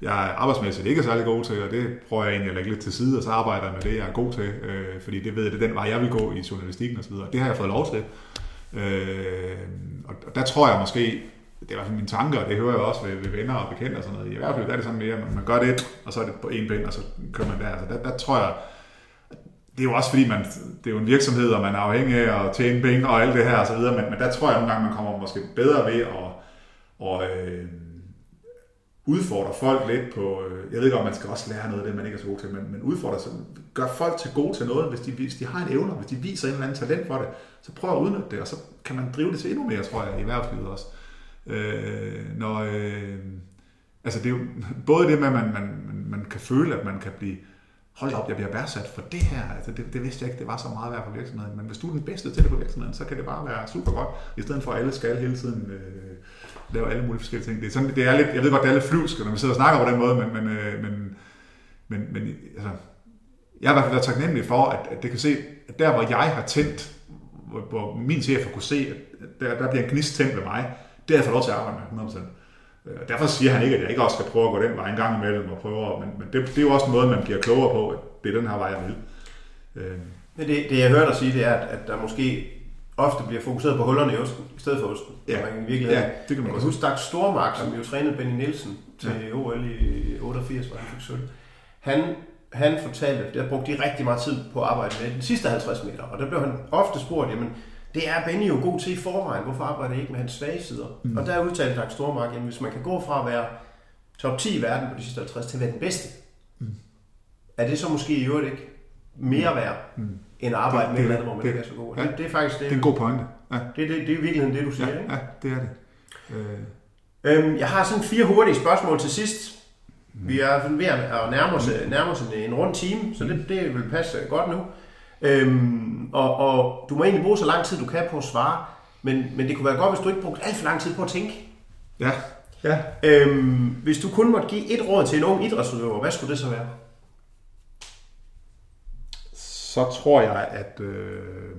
jeg arbejdsmæssigt ikke er særlig god til, og det prøver jeg egentlig at lægge lidt til side, og så arbejder jeg med det, jeg er god til, øh, fordi det ved jeg, det er den vej, jeg vil gå i journalistikken osv. Det har jeg fået lov til. Øh, og der tror jeg måske, det er i hvert fald mine tanker, og det hører jeg også ved, ved venner og bekendte og sådan noget. I hvert fald der er det sådan mere, at man gør det, og så er det på en pind, og så kører man der. Altså der, der tror jeg, det er jo også fordi, man, det er jo en virksomhed, og man er afhængig af at tjene penge og alt det her og så videre, men, men der tror jeg nogle gange, man kommer måske bedre ved at, og, øh, udfordre folk lidt på, øh, jeg ved godt, man skal også lære noget af det, man ikke er så god til, men, men udfordre så gør folk til gode til noget, hvis de, hvis de har en evne, hvis de viser en eller anden talent for det, så prøv at udnytte det, og så kan man drive det til endnu mere, tror jeg, i erhvervslivet også. Øh, når, øh, altså det er jo både det med, at man, man, man, man kan føle, at man kan blive, hold op, jeg bliver værdsat for det her, altså det, det vidste jeg ikke, det var så meget værd for virksomheden, men hvis du er den bedste til det på virksomheden, så kan det bare være super godt, i stedet for at alle skal hele tiden øh, lave alle mulige forskellige ting. Det er, sådan, det er lidt, jeg ved godt, det er lidt flyvsk, når vi sidder og snakker på den måde, men, men, øh, men, men, men altså, jeg har i hvert fald været taknemmelig for, at, at det kan se, at der hvor jeg har tændt, hvor, hvor min chef har kunne se, at der, der bliver en gnist tændt ved mig, det har jeg fået lov til at arbejde med 100%. Øh, Derfor siger han ikke, at jeg ikke også skal prøve at gå den vej en gang imellem og prøve, men, men det, det er jo også en måde, man bliver klogere på, at det er den her vej, jeg vil. Øh, Men det, det jeg hørte dig sige, det er, at, at der måske ofte bliver fokuseret på hullerne i osten, i stedet for osten. Ja. Og man i virkeligheden, Ja, det kan man godt kan huske, Dag Stormark, som jo trænede Benny Nielsen til Ja. OL i 88, hvor han fik sølv. Han han fortalte, der brugte de rigtig meget tid på at arbejde med den sidste 50 meter, og der blev han ofte spurgt, jamen, det er Benny jo god til i forvejen, hvorfor arbejder jeg ikke med hans svage sider? Mm. Og der udtalte Dag Stormark, jamen hvis man kan gå fra at være top 10 i verden på de sidste 50 til at være den bedste, mm. er det så måske i øvrigt ikke mere værd, mm. end at arbejde det, med et eller andet, hvor man det, ikke er så god? Ja, det, det, er faktisk det. Det er en god pointe. Ja. Det, det, det er i virkeligheden det, du siger, ja, ikke? Ja, det er det. Øh. Øhm, jeg har sådan fire hurtige spørgsmål til sidst. Vi er ved at nærme os, nærme os en, en rund time, så det, det vil passe godt nu. Øhm, og, og du må egentlig bruge så lang tid, du kan på at svare, men, men det kunne være godt, hvis du ikke brugte alt for lang tid på at tænke. Ja. ja. Øhm, hvis du kun måtte give et råd til en ung idrætsudøver, hvad skulle det så være? Så tror jeg, at... Øh...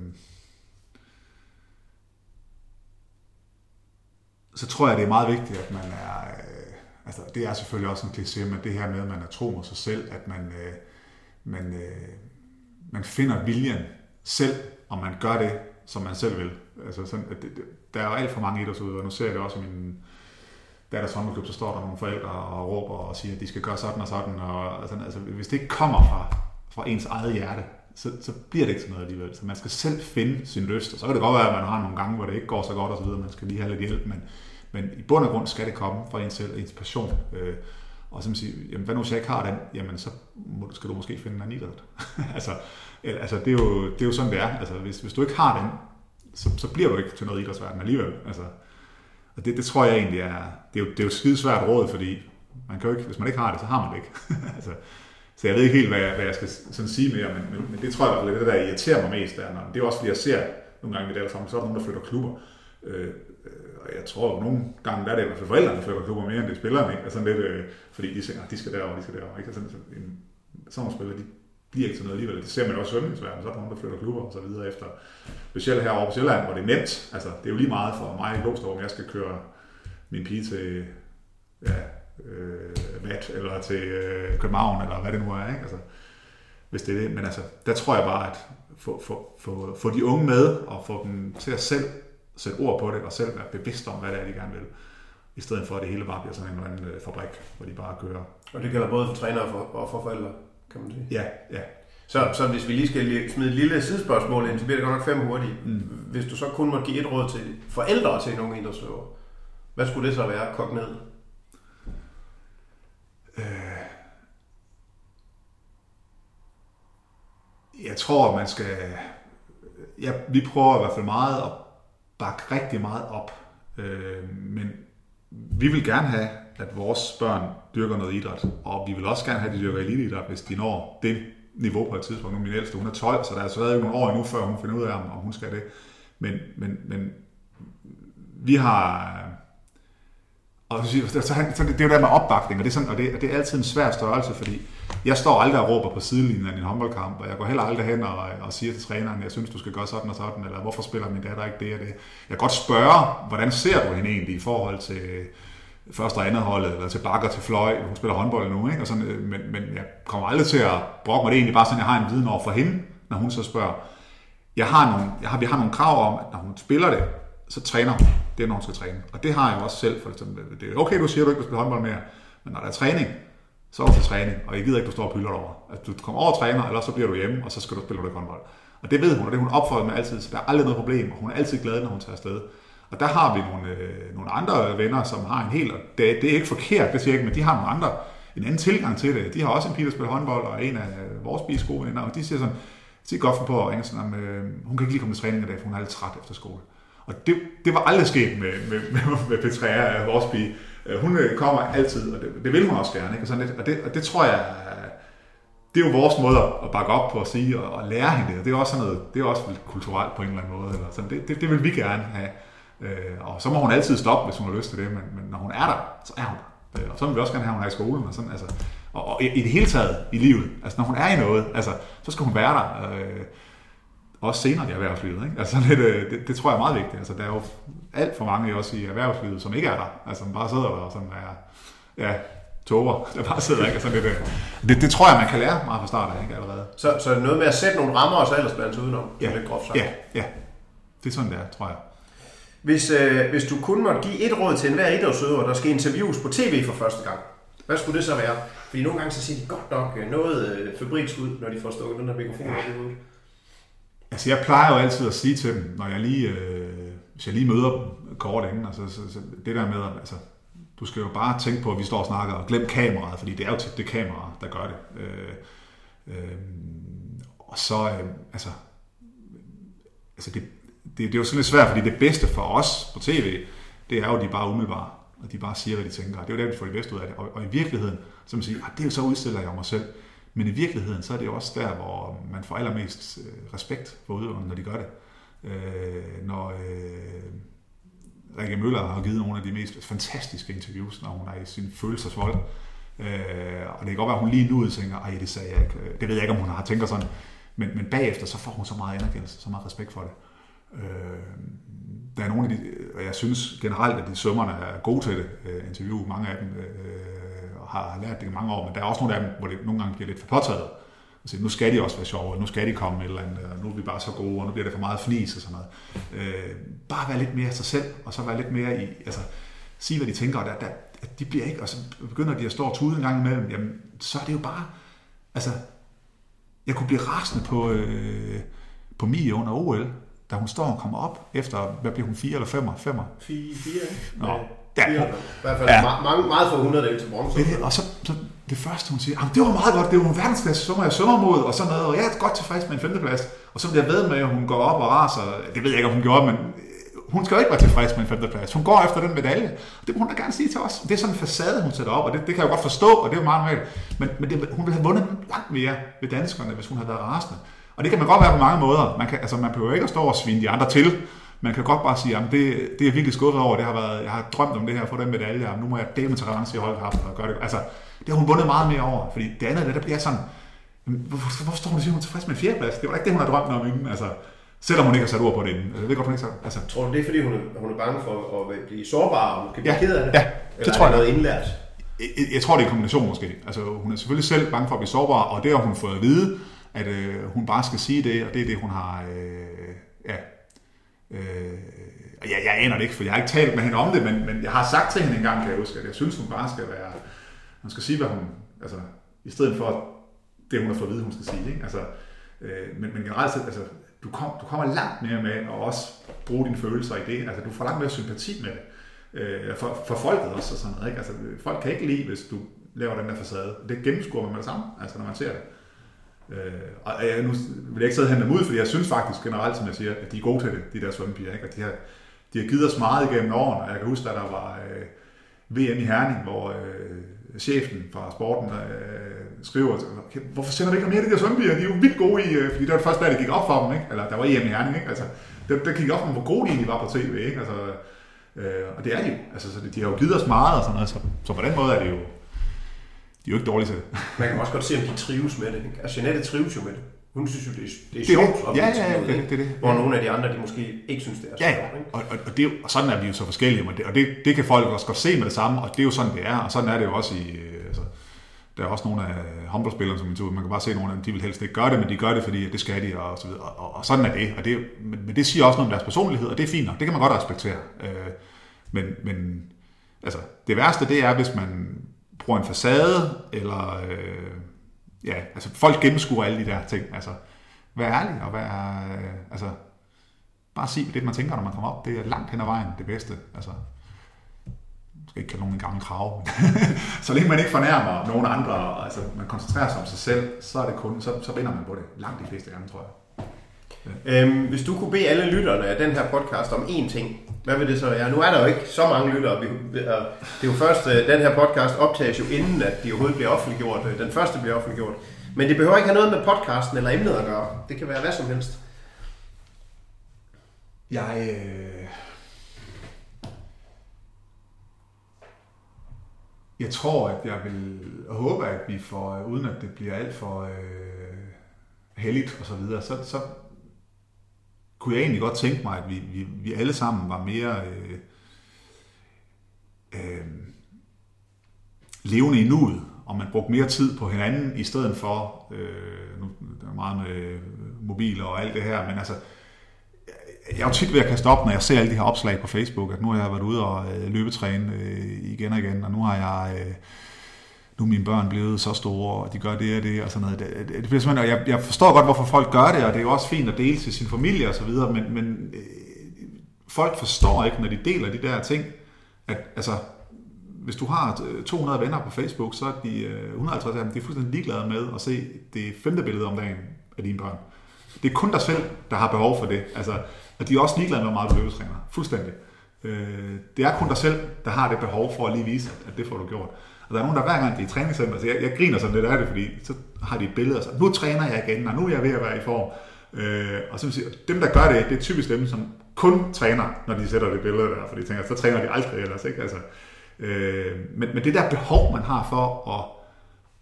Så tror jeg, det er meget vigtigt, at man er... Øh... Altså, det er selvfølgelig også en kliché, men det her med, at man er tro mod sig selv, at man, øh... man, øh man finder viljen selv, og man gør det, som man selv vil. Altså sådan, at det, der er jo alt for mange idrætsudøvere. Nu ser jeg det også i min datters håndboldklub, så står der nogle forældre og råber og siger, at de skal gøre sådan og sådan. Og, altså, altså, hvis det ikke kommer fra, fra ens eget hjerte, så, så bliver det ikke sådan noget alligevel. Så man skal selv finde sin lyst. Og så kan det godt være, at man har nogle gange, hvor det ikke går så godt osv., man skal lige have lidt hjælp, men, men i bund og grund skal det komme fra en selv, ens passion. Øh, og så man siger, jamen hvad nu hvis jeg ikke har den, jamen så skal du måske finde en anden idræt. <laughs> altså, altså det, er jo, det er jo sådan, det er. Altså, hvis, hvis du ikke har den, så, så bliver du ikke til noget idrætsverden alligevel. Altså, og det, det tror jeg egentlig er, det er jo, det er jo et svært råd, fordi man kan jo ikke, hvis man ikke har det, så har man det ikke. <laughs> altså, så jeg ved ikke helt, hvad jeg, hvad jeg skal sådan sige mere, men, men, men det tror jeg er det, der irriterer mig mest. Der, når, det er også fordi, jeg ser nogle gange i det der så er der nogen, der flytter klubber. Øh, og jeg tror, at nogle gange der er det i hvert fald forældrene, der flytter klubber mere, end det spillerne. Ikke? Altså lidt, øh, fordi de tænker, ah, de skal derover, de skal derover. Ikke? Altså, sådan, sådan, sådan nogle spillere, de bliver ikke til noget alligevel. Det ser man også i svømningsverdenen, så er der nogen, der flytter klubber og så videre efter. Specielt herovre på Sjælland, hvor det er nemt. Altså, det er jo lige meget for mig i Glostrup, om jeg skal køre min pige til ja, øh, Vat, eller til øh, København, eller hvad det nu er. Ikke? Altså, hvis det er det. Men altså, der tror jeg bare, at få, få, få, få de unge med, og få dem til at selv sætte ord på det, og selv være bevidste om, hvad det er, de gerne vil. I stedet for, at det hele bare bliver sådan en eller anden øh, fabrik, hvor de bare kører. Og det gælder både for trænere og for, og for forældre? kan man sige. Ja, ja. Så, så hvis vi lige skal smide et lille sidespørgsmål ind, så bliver det godt nok fem hurtigt. Mm. Hvis du så kun må give et råd til forældre til nogle idrætsøvere, hvad skulle det så være, kogt ned? Øh, jeg tror, man skal... Ja, vi prøver i hvert fald meget at bakke rigtig meget op. Øh, men vi vil gerne have, at vores børn dyrker noget idræt, og vi vil også gerne have, at de dyrker eliteidræt, hvis de når det niveau på et tidspunkt. Nu min ældste, hun er 12, så der er stadig nogle år endnu, før hun finder ud af, om hun skal det. Men, men, men vi har... Og så, så, så det, det er jo der med opbakning, og det, er sådan, og, det, og det er altid en svær størrelse, fordi jeg står aldrig og råber på sidelinjen af en håndboldkamp, og jeg går heller aldrig hen og, og siger til træneren, jeg synes, du skal gøre sådan og sådan, eller hvorfor spiller min datter ikke det og det. Jeg kan godt spørge, hvordan ser du hende egentlig i forhold til, første og andet holdet, eller til bakker til fløj. Hun spiller håndbold nu, ikke? Og sådan, øh, men, men jeg kommer aldrig til at brokke mig. Det er egentlig bare sådan, jeg har en viden over for hende, når hun så spørger. Jeg har nogle, jeg har, vi har nogle krav om, at når hun spiller det, så træner hun. Det når hun skal træne. Og det har jeg også selv. For eksempel. Det er okay, du siger, at du ikke vil spille håndbold mere, men når der er træning, så er du til træning, og jeg gider ikke, at du står og pylder over. Altså, du kommer over og træner, eller så bliver du hjemme, og så skal du spille noget håndbold. Og det ved hun, og det hun opfordrer med altid, så der er aldrig noget problem, og hun er altid glad, når hun tager afsted. Og der har vi nogle, øh, nogle andre venner, som har en helt, det, det er ikke forkert, det siger jeg ikke, men de har nogle andre, en anden tilgang til det. De har også en pige, der spiller håndbold, og en af øh, vores biges gode venner, og de siger sådan, de godt for på at ringe sådan, øh, hun kan ikke lige komme til træning i dag, for hun er lidt træt efter skole. Og det, det var aldrig sket med, med, med, med Petrea, vores pige. Øh, hun øh, kommer altid, og det, det vil hun også gerne. Ikke? Og, sådan lidt, og, det, og det tror jeg, det er jo vores måde at bakke op på at sige og, og lære hende det. Og det er også sådan noget, det er også kulturelt på en eller anden måde. Eller sådan. Det, det, det vil vi gerne have. Øh, og så må hun altid stoppe, hvis hun har lyst til det, men, men når hun er der, så er hun der. Øh, og så vil vi også gerne have, at hun er i skolen. Og, sådan, altså, og, og i, i det hele taget i livet, altså når hun er i noget, altså, så skal hun være der. Øh, også senere i erhvervslivet. Ikke? Altså, <laughs> lidt, øh, det, det, tror jeg er meget vigtigt. Altså, der er jo alt for mange også i erhvervslivet, som ikke er der. Altså, som bare sidder der og sådan er, ja, toger, <laughs> der bare sidder. Ikke? Altså, lidt, øh, det, det, tror jeg, man kan lære meget fra start af ikke? allerede. Så, så noget med at sætte nogle rammer, og så ellers blandt udenom? Ja, lidt groft sagt. ja, ja. Det er sådan, det er, tror jeg. Hvis, øh, hvis du kun måtte give et råd til enhver idrætsøver, der skal interviews på tv for første gang, Hvad skulle det så være? Fordi nogle gange så siger de godt nok øh, noget øh, febrilsk ud, når de får stukket den der mikrofon op i hovedet. Altså, jeg plejer jo altid at sige til dem, når jeg lige, øh, hvis jeg lige møder dem kort inden, altså, så, så det der med, altså, du skal jo bare tænke på, at vi står og snakker, og glem kameraet, fordi det er jo tit det kamera, der gør det. Øh, øh, og så, øh, altså, altså det, det, det er jo sådan lidt svært, fordi det bedste for os på tv, det er jo, at de bare umiddelbare, og de bare siger, hvad de tænker. Det er jo der, vi får det bedste ud af det. Og, og i virkeligheden, så man siger, at ah, det er jo så udstiller jeg mig selv. Men i virkeligheden, så er det jo også der, hvor man får allermest øh, respekt for udøverne, når de gør det. Øh, når øh, Rikke Møller har givet nogle af de mest fantastiske interviews, når hun er i sin følelsesvold. Øh, og det kan godt være, at hun lige nu tænker, ej, det sagde jeg ikke. Det ved jeg ikke, om hun har tænkt sådan. Men, men bagefter, så får hun så meget anerkendelse, så meget respekt for det. Øh, der er nogle af de, og jeg synes generelt, at de sømmerne er gode til det, øh, interview, mange af dem øh, har lært det i mange år, men der er også nogle af dem, hvor det nogle gange bliver lidt for påtaget. Altså, nu skal de også være sjove, nu skal de komme med et eller andet, og nu er vi bare så gode, og nu bliver det for meget fnis og sådan noget. Øh, bare være lidt mere sig selv, og så være lidt mere i, altså, sige hvad de tænker, og der, der, de bliver ikke, og så begynder de at stå og tude en gang imellem, jamen, så er det jo bare, altså, jeg kunne blive rasende på, øh, på Mie under OL, da hun står og kommer op efter, hvad bliver hun, 4 eller 5? 5? 4, 4, ikke? Nå. Ja. I hvert fald ja. meget, meget for 100 til bronze. Det, og så, så, det første, hun siger, det var meget godt, det var en verdensklasse, må jeg sømmer mod, og sådan noget, og jeg er godt tilfreds med en femteplads. Og så bliver jeg ved med, at hun går op og raser, det ved jeg ikke, om hun gjorde, men hun skal jo ikke være tilfreds med en femteplads. Hun går efter den medalje. Det må hun da gerne sige til os. Det er sådan en facade, hun sætter op, og det, det kan jeg godt forstå, og det er jo meget normalt. Men, men det, hun ville have vundet langt mere ved danskerne, hvis hun havde været rasende. Og det kan man godt være på mange måder. Man, kan, altså, man behøver ikke at stå og svine de andre til. Man kan godt bare sige, at det, det er virkelig skuffet over. Det har været, jeg har drømt om det her, få den medalje, og nu må jeg dele til revanche i holdkraften og gøre det. Altså, det har hun vundet meget mere over. Fordi det andet, det, der bliver sådan, hvorfor, hvorfor står hun og siger, hun er tilfreds med en fjerdeplads? Det var ikke det, hun har drømt om inden. Altså, Selvom hun ikke har sat ord på det inden. Jeg ved godt, hun ikke sagt. Altså. Tror du, det er, fordi hun er, hun er bange for at blive sårbar og måske blive ja, ked af det? Ja, det Eller tror jeg. noget indlært? Jeg, jeg, tror, det er en kombination måske. Altså, hun er selvfølgelig selv bange for at blive sårbar, og det har hun fået at vide, at øh, hun bare skal sige det, og det er det, hun har... Øh, ja, øh, jeg, jeg aner det ikke, for jeg har ikke talt med hende om det, men, men jeg har sagt til hende engang, kan jeg huske, at jeg synes, hun bare skal være... Hun skal sige, hvad hun... Altså, i stedet for det, hun har fået at vide, hun skal sige. Ikke? Altså, øh, men, men generelt set, altså, du, kom, du kommer langt mere med at også bruge dine følelser i det. Altså, du får langt mere sympati med det. Øh, for, for folket også og sådan noget. Ikke? Altså, folk kan ikke lide, hvis du laver den der facade. Det gennemskuer man med det samme, altså, når man ser det. Øh, og jeg, nu vil jeg ikke sidde og handle dem ud, fordi jeg synes faktisk generelt, som jeg siger, at de er gode til det, de der svømmepiger. Ikke? Og de har, de har givet os meget igennem årene. og Jeg kan huske, at der var øh, VM i Herning, hvor øh, chefen fra sporten øh, skriver, okay, hvorfor sender du ikke mere af de der svømmepiger? De er jo vildt gode i, øh, fordi det var det første dag, det gik op for dem, ikke? eller der var EM i Herning, ikke? Altså, det, det gik op for dem, hvor gode de egentlig var på tv, ikke? Altså, øh, og det er de jo, altså, så de, de har jo givet os meget og sådan noget, så, så på den måde er det jo, de er jo ikke dårlige til det. Man kan også godt se, om de trives med det. Ikke? Altså, Jeanette trives jo med det. Hun synes jo, det er, det er Det sjovt. ja, ja, ja, det er det, det det. Hvor nogle af de andre, de måske ikke synes, det er Ja, sjovt. Ikke? Og, og, og, det og sådan er vi jo så forskellige, og det, og det, det kan folk også godt se med det samme, og det er jo sådan, det er, og sådan er det jo også i, øh, altså, der er også nogle af håndboldspillerne, som man man kan bare se nogle af dem, de vil helst ikke gøre det, men de gør det, fordi det skal de, og så videre, og, og, og sådan er det, og det, men, men det siger også noget om deres personlighed, og det er fint nok, det kan man godt respektere, øh, men, men altså, det værste, det er, hvis man bruger en facade, eller, øh, ja, altså, folk gennemskuer alle de der ting, altså, vær ærlig, og vær, øh, altså, bare sig det, man tænker, når man kommer op. Det er langt hen ad vejen det bedste. Altså, jeg skal ikke kalde nogen en gammel krav. <laughs> så længe man ikke fornærmer nogen andre, og altså, man koncentrerer sig om sig selv, så er det kun, så, så vinder man på det. Langt de fleste gange, tror jeg. Øhm, hvis du kunne bede alle lytterne af den her podcast om én ting, hvad vil det så være? Nu er der jo ikke så mange lyttere. Vi, og øh, det er jo først, øh, den her podcast optages jo inden, at de overhovedet bliver offentliggjort. Øh, den første bliver offentliggjort. Men det behøver ikke have noget med podcasten eller emnet at gøre. Det kan være hvad som helst. Jeg... Øh... Jeg tror, at jeg vil håbe, at vi får, uden at det bliver alt for øh, heldigt og så videre, så, så kunne jeg egentlig godt tænke mig, at vi, vi, vi alle sammen var mere øh, øh, levende i nuet, og man brugte mere tid på hinanden, i stedet for, øh, nu der er meget med øh, mobiler og alt det her, men altså, jeg er jo tit ved at kaste op, når jeg ser alle de her opslag på Facebook, at nu har jeg været ude og øh, løbetræne øh, igen og igen, og nu har jeg øh, nu er mine børn blevet så store, og de gør det og det, og sådan noget. Det, det, det bliver simpelthen, og jeg, jeg forstår godt, hvorfor folk gør det, og det er jo også fint at dele til sin familie og så videre, men, men øh, folk forstår ikke, når de deler de der ting, at altså, hvis du har øh, 200 venner på Facebook, så er de øh, 150 af dem, de er fuldstændig ligeglade med at se det femte billede om dagen af dine børn. Det er kun dig selv, der har behov for det. Altså, og de er også ligeglade med, hvor meget du løbetræner. Fuldstændig. Øh, det er kun dig selv, der har det behov for at lige vise, at det får du gjort. Og der er nogen, der hver gang de er i træningscenter, så jeg, jeg griner sådan lidt af det, fordi så har de et billede, og så, nu træner jeg igen, og nu er jeg ved at være i form. Øh, og så siger, dem, der gør det, det er typisk dem, som kun træner, når de sætter det billede der, for de tænker, så træner de aldrig ellers. Ikke? Altså, øh, men, men det der behov, man har for at,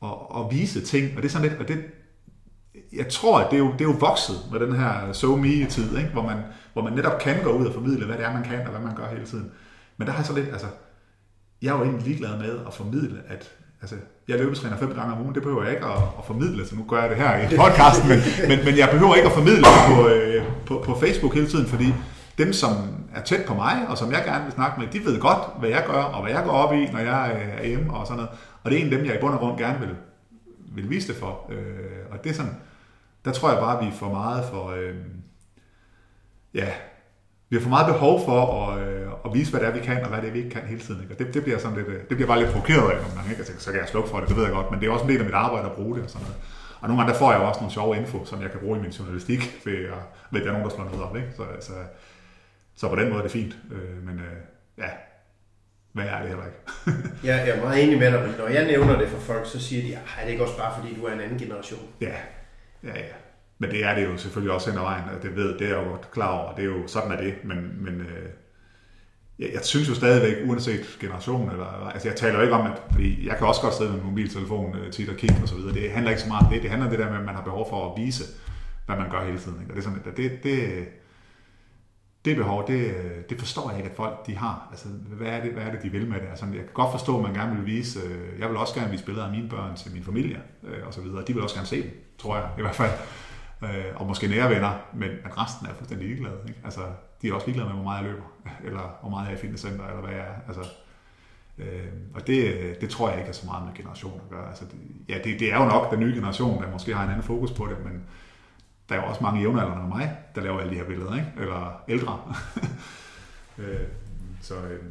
at, at vise ting, og det er sådan lidt, og det, jeg tror, at det er, jo, det er jo vokset med den her so me-tid, ikke? Hvor, man, hvor man netop kan gå ud og formidle, hvad det er, man kan, og hvad man gør hele tiden. Men der har jeg så lidt, altså, jeg er jo egentlig ligeglad med at formidle, at altså, jeg løbetræner fem gange om ugen, det behøver jeg ikke at, at formidle, så nu gør jeg det her i <laughs> podcasten, men, men, men jeg behøver ikke at formidle på, øh, på, på Facebook hele tiden, fordi dem, som er tæt på mig, og som jeg gerne vil snakke med, de ved godt, hvad jeg gør, og hvad jeg går op i, når jeg er hjemme og sådan noget. Og det er en af dem, jeg i bund og grund gerne vil, vil vise det for. Øh, og det er sådan, der tror jeg bare, vi er for meget for, øh, ja, vi har for meget behov for at, øh, at vise, hvad det er, vi kan, og hvad det er, vi ikke kan hele tiden. Ikke? Og det, det, bliver sådan lidt, øh, det bliver bare lidt provokeret af nogle gange. Ikke? Altså, så kan jeg slukke for det, det ved jeg godt, men det er også en del af mit arbejde at bruge det. Og, sådan noget. og nogle gange der får jeg også nogle sjove info, som jeg kan bruge i min journalistik, ved at, ved at der er nogen, der slår noget op. Ikke? Så, så, så på den måde er det fint. Øh, men øh, ja, hvad er det heller ikke? <laughs> ja, jeg er meget enig med dig, men når jeg nævner det for folk, så siger de, at det er ikke også bare fordi, du er en anden generation. Ja, ja, ja. Men det er det jo selvfølgelig også hen ad vejen, og det, ved, det er jeg jo godt klar over, det er jo, sådan er det, men, men øh, jeg, jeg synes jo stadigvæk, uanset generation, eller, altså jeg taler jo ikke om, at, fordi jeg kan også godt sidde med mobiltelefon øh, tit og kigge og så videre, det handler ikke så meget om det, det handler om det der med, at man har behov for at vise, hvad man gør hele tiden, ikke? og det er sådan, at det, det, det behov, det, det forstår jeg ikke, at folk de har. Altså, hvad er, det, hvad er det, de vil med det? Altså, jeg kan godt forstå, at man gerne vil vise, øh, jeg vil også gerne vise billeder af mine børn til min familie, øh, og så videre. De vil også gerne se dem, tror jeg i hvert fald øh, og måske nære venner, men at resten er fuldstændig ligeglade. Ikke? Altså, de er også ligeglade med, hvor meget jeg løber, <laughs> eller hvor meget jeg er i fitnesscenter, eller hvad jeg er. Altså, øh, og det, det tror jeg ikke er så meget med generationer at gøre. Altså, det, ja, det, det er jo nok den nye generation, der måske har en anden fokus på det, men der er jo også mange jævnaldrende med mig, der laver alle de her billeder, ikke? eller ældre. <laughs> øh, så øh,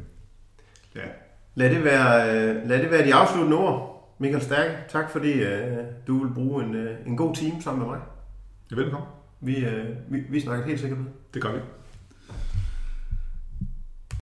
ja. Lad det, være, øh, lad det være de afsluttende ord. Michael Stærke, tak fordi øh, du vil bruge en, øh, en god time sammen med mig. Velkommen. Vi, øh, vi, vi snakker helt sikkert med. Det gør vi.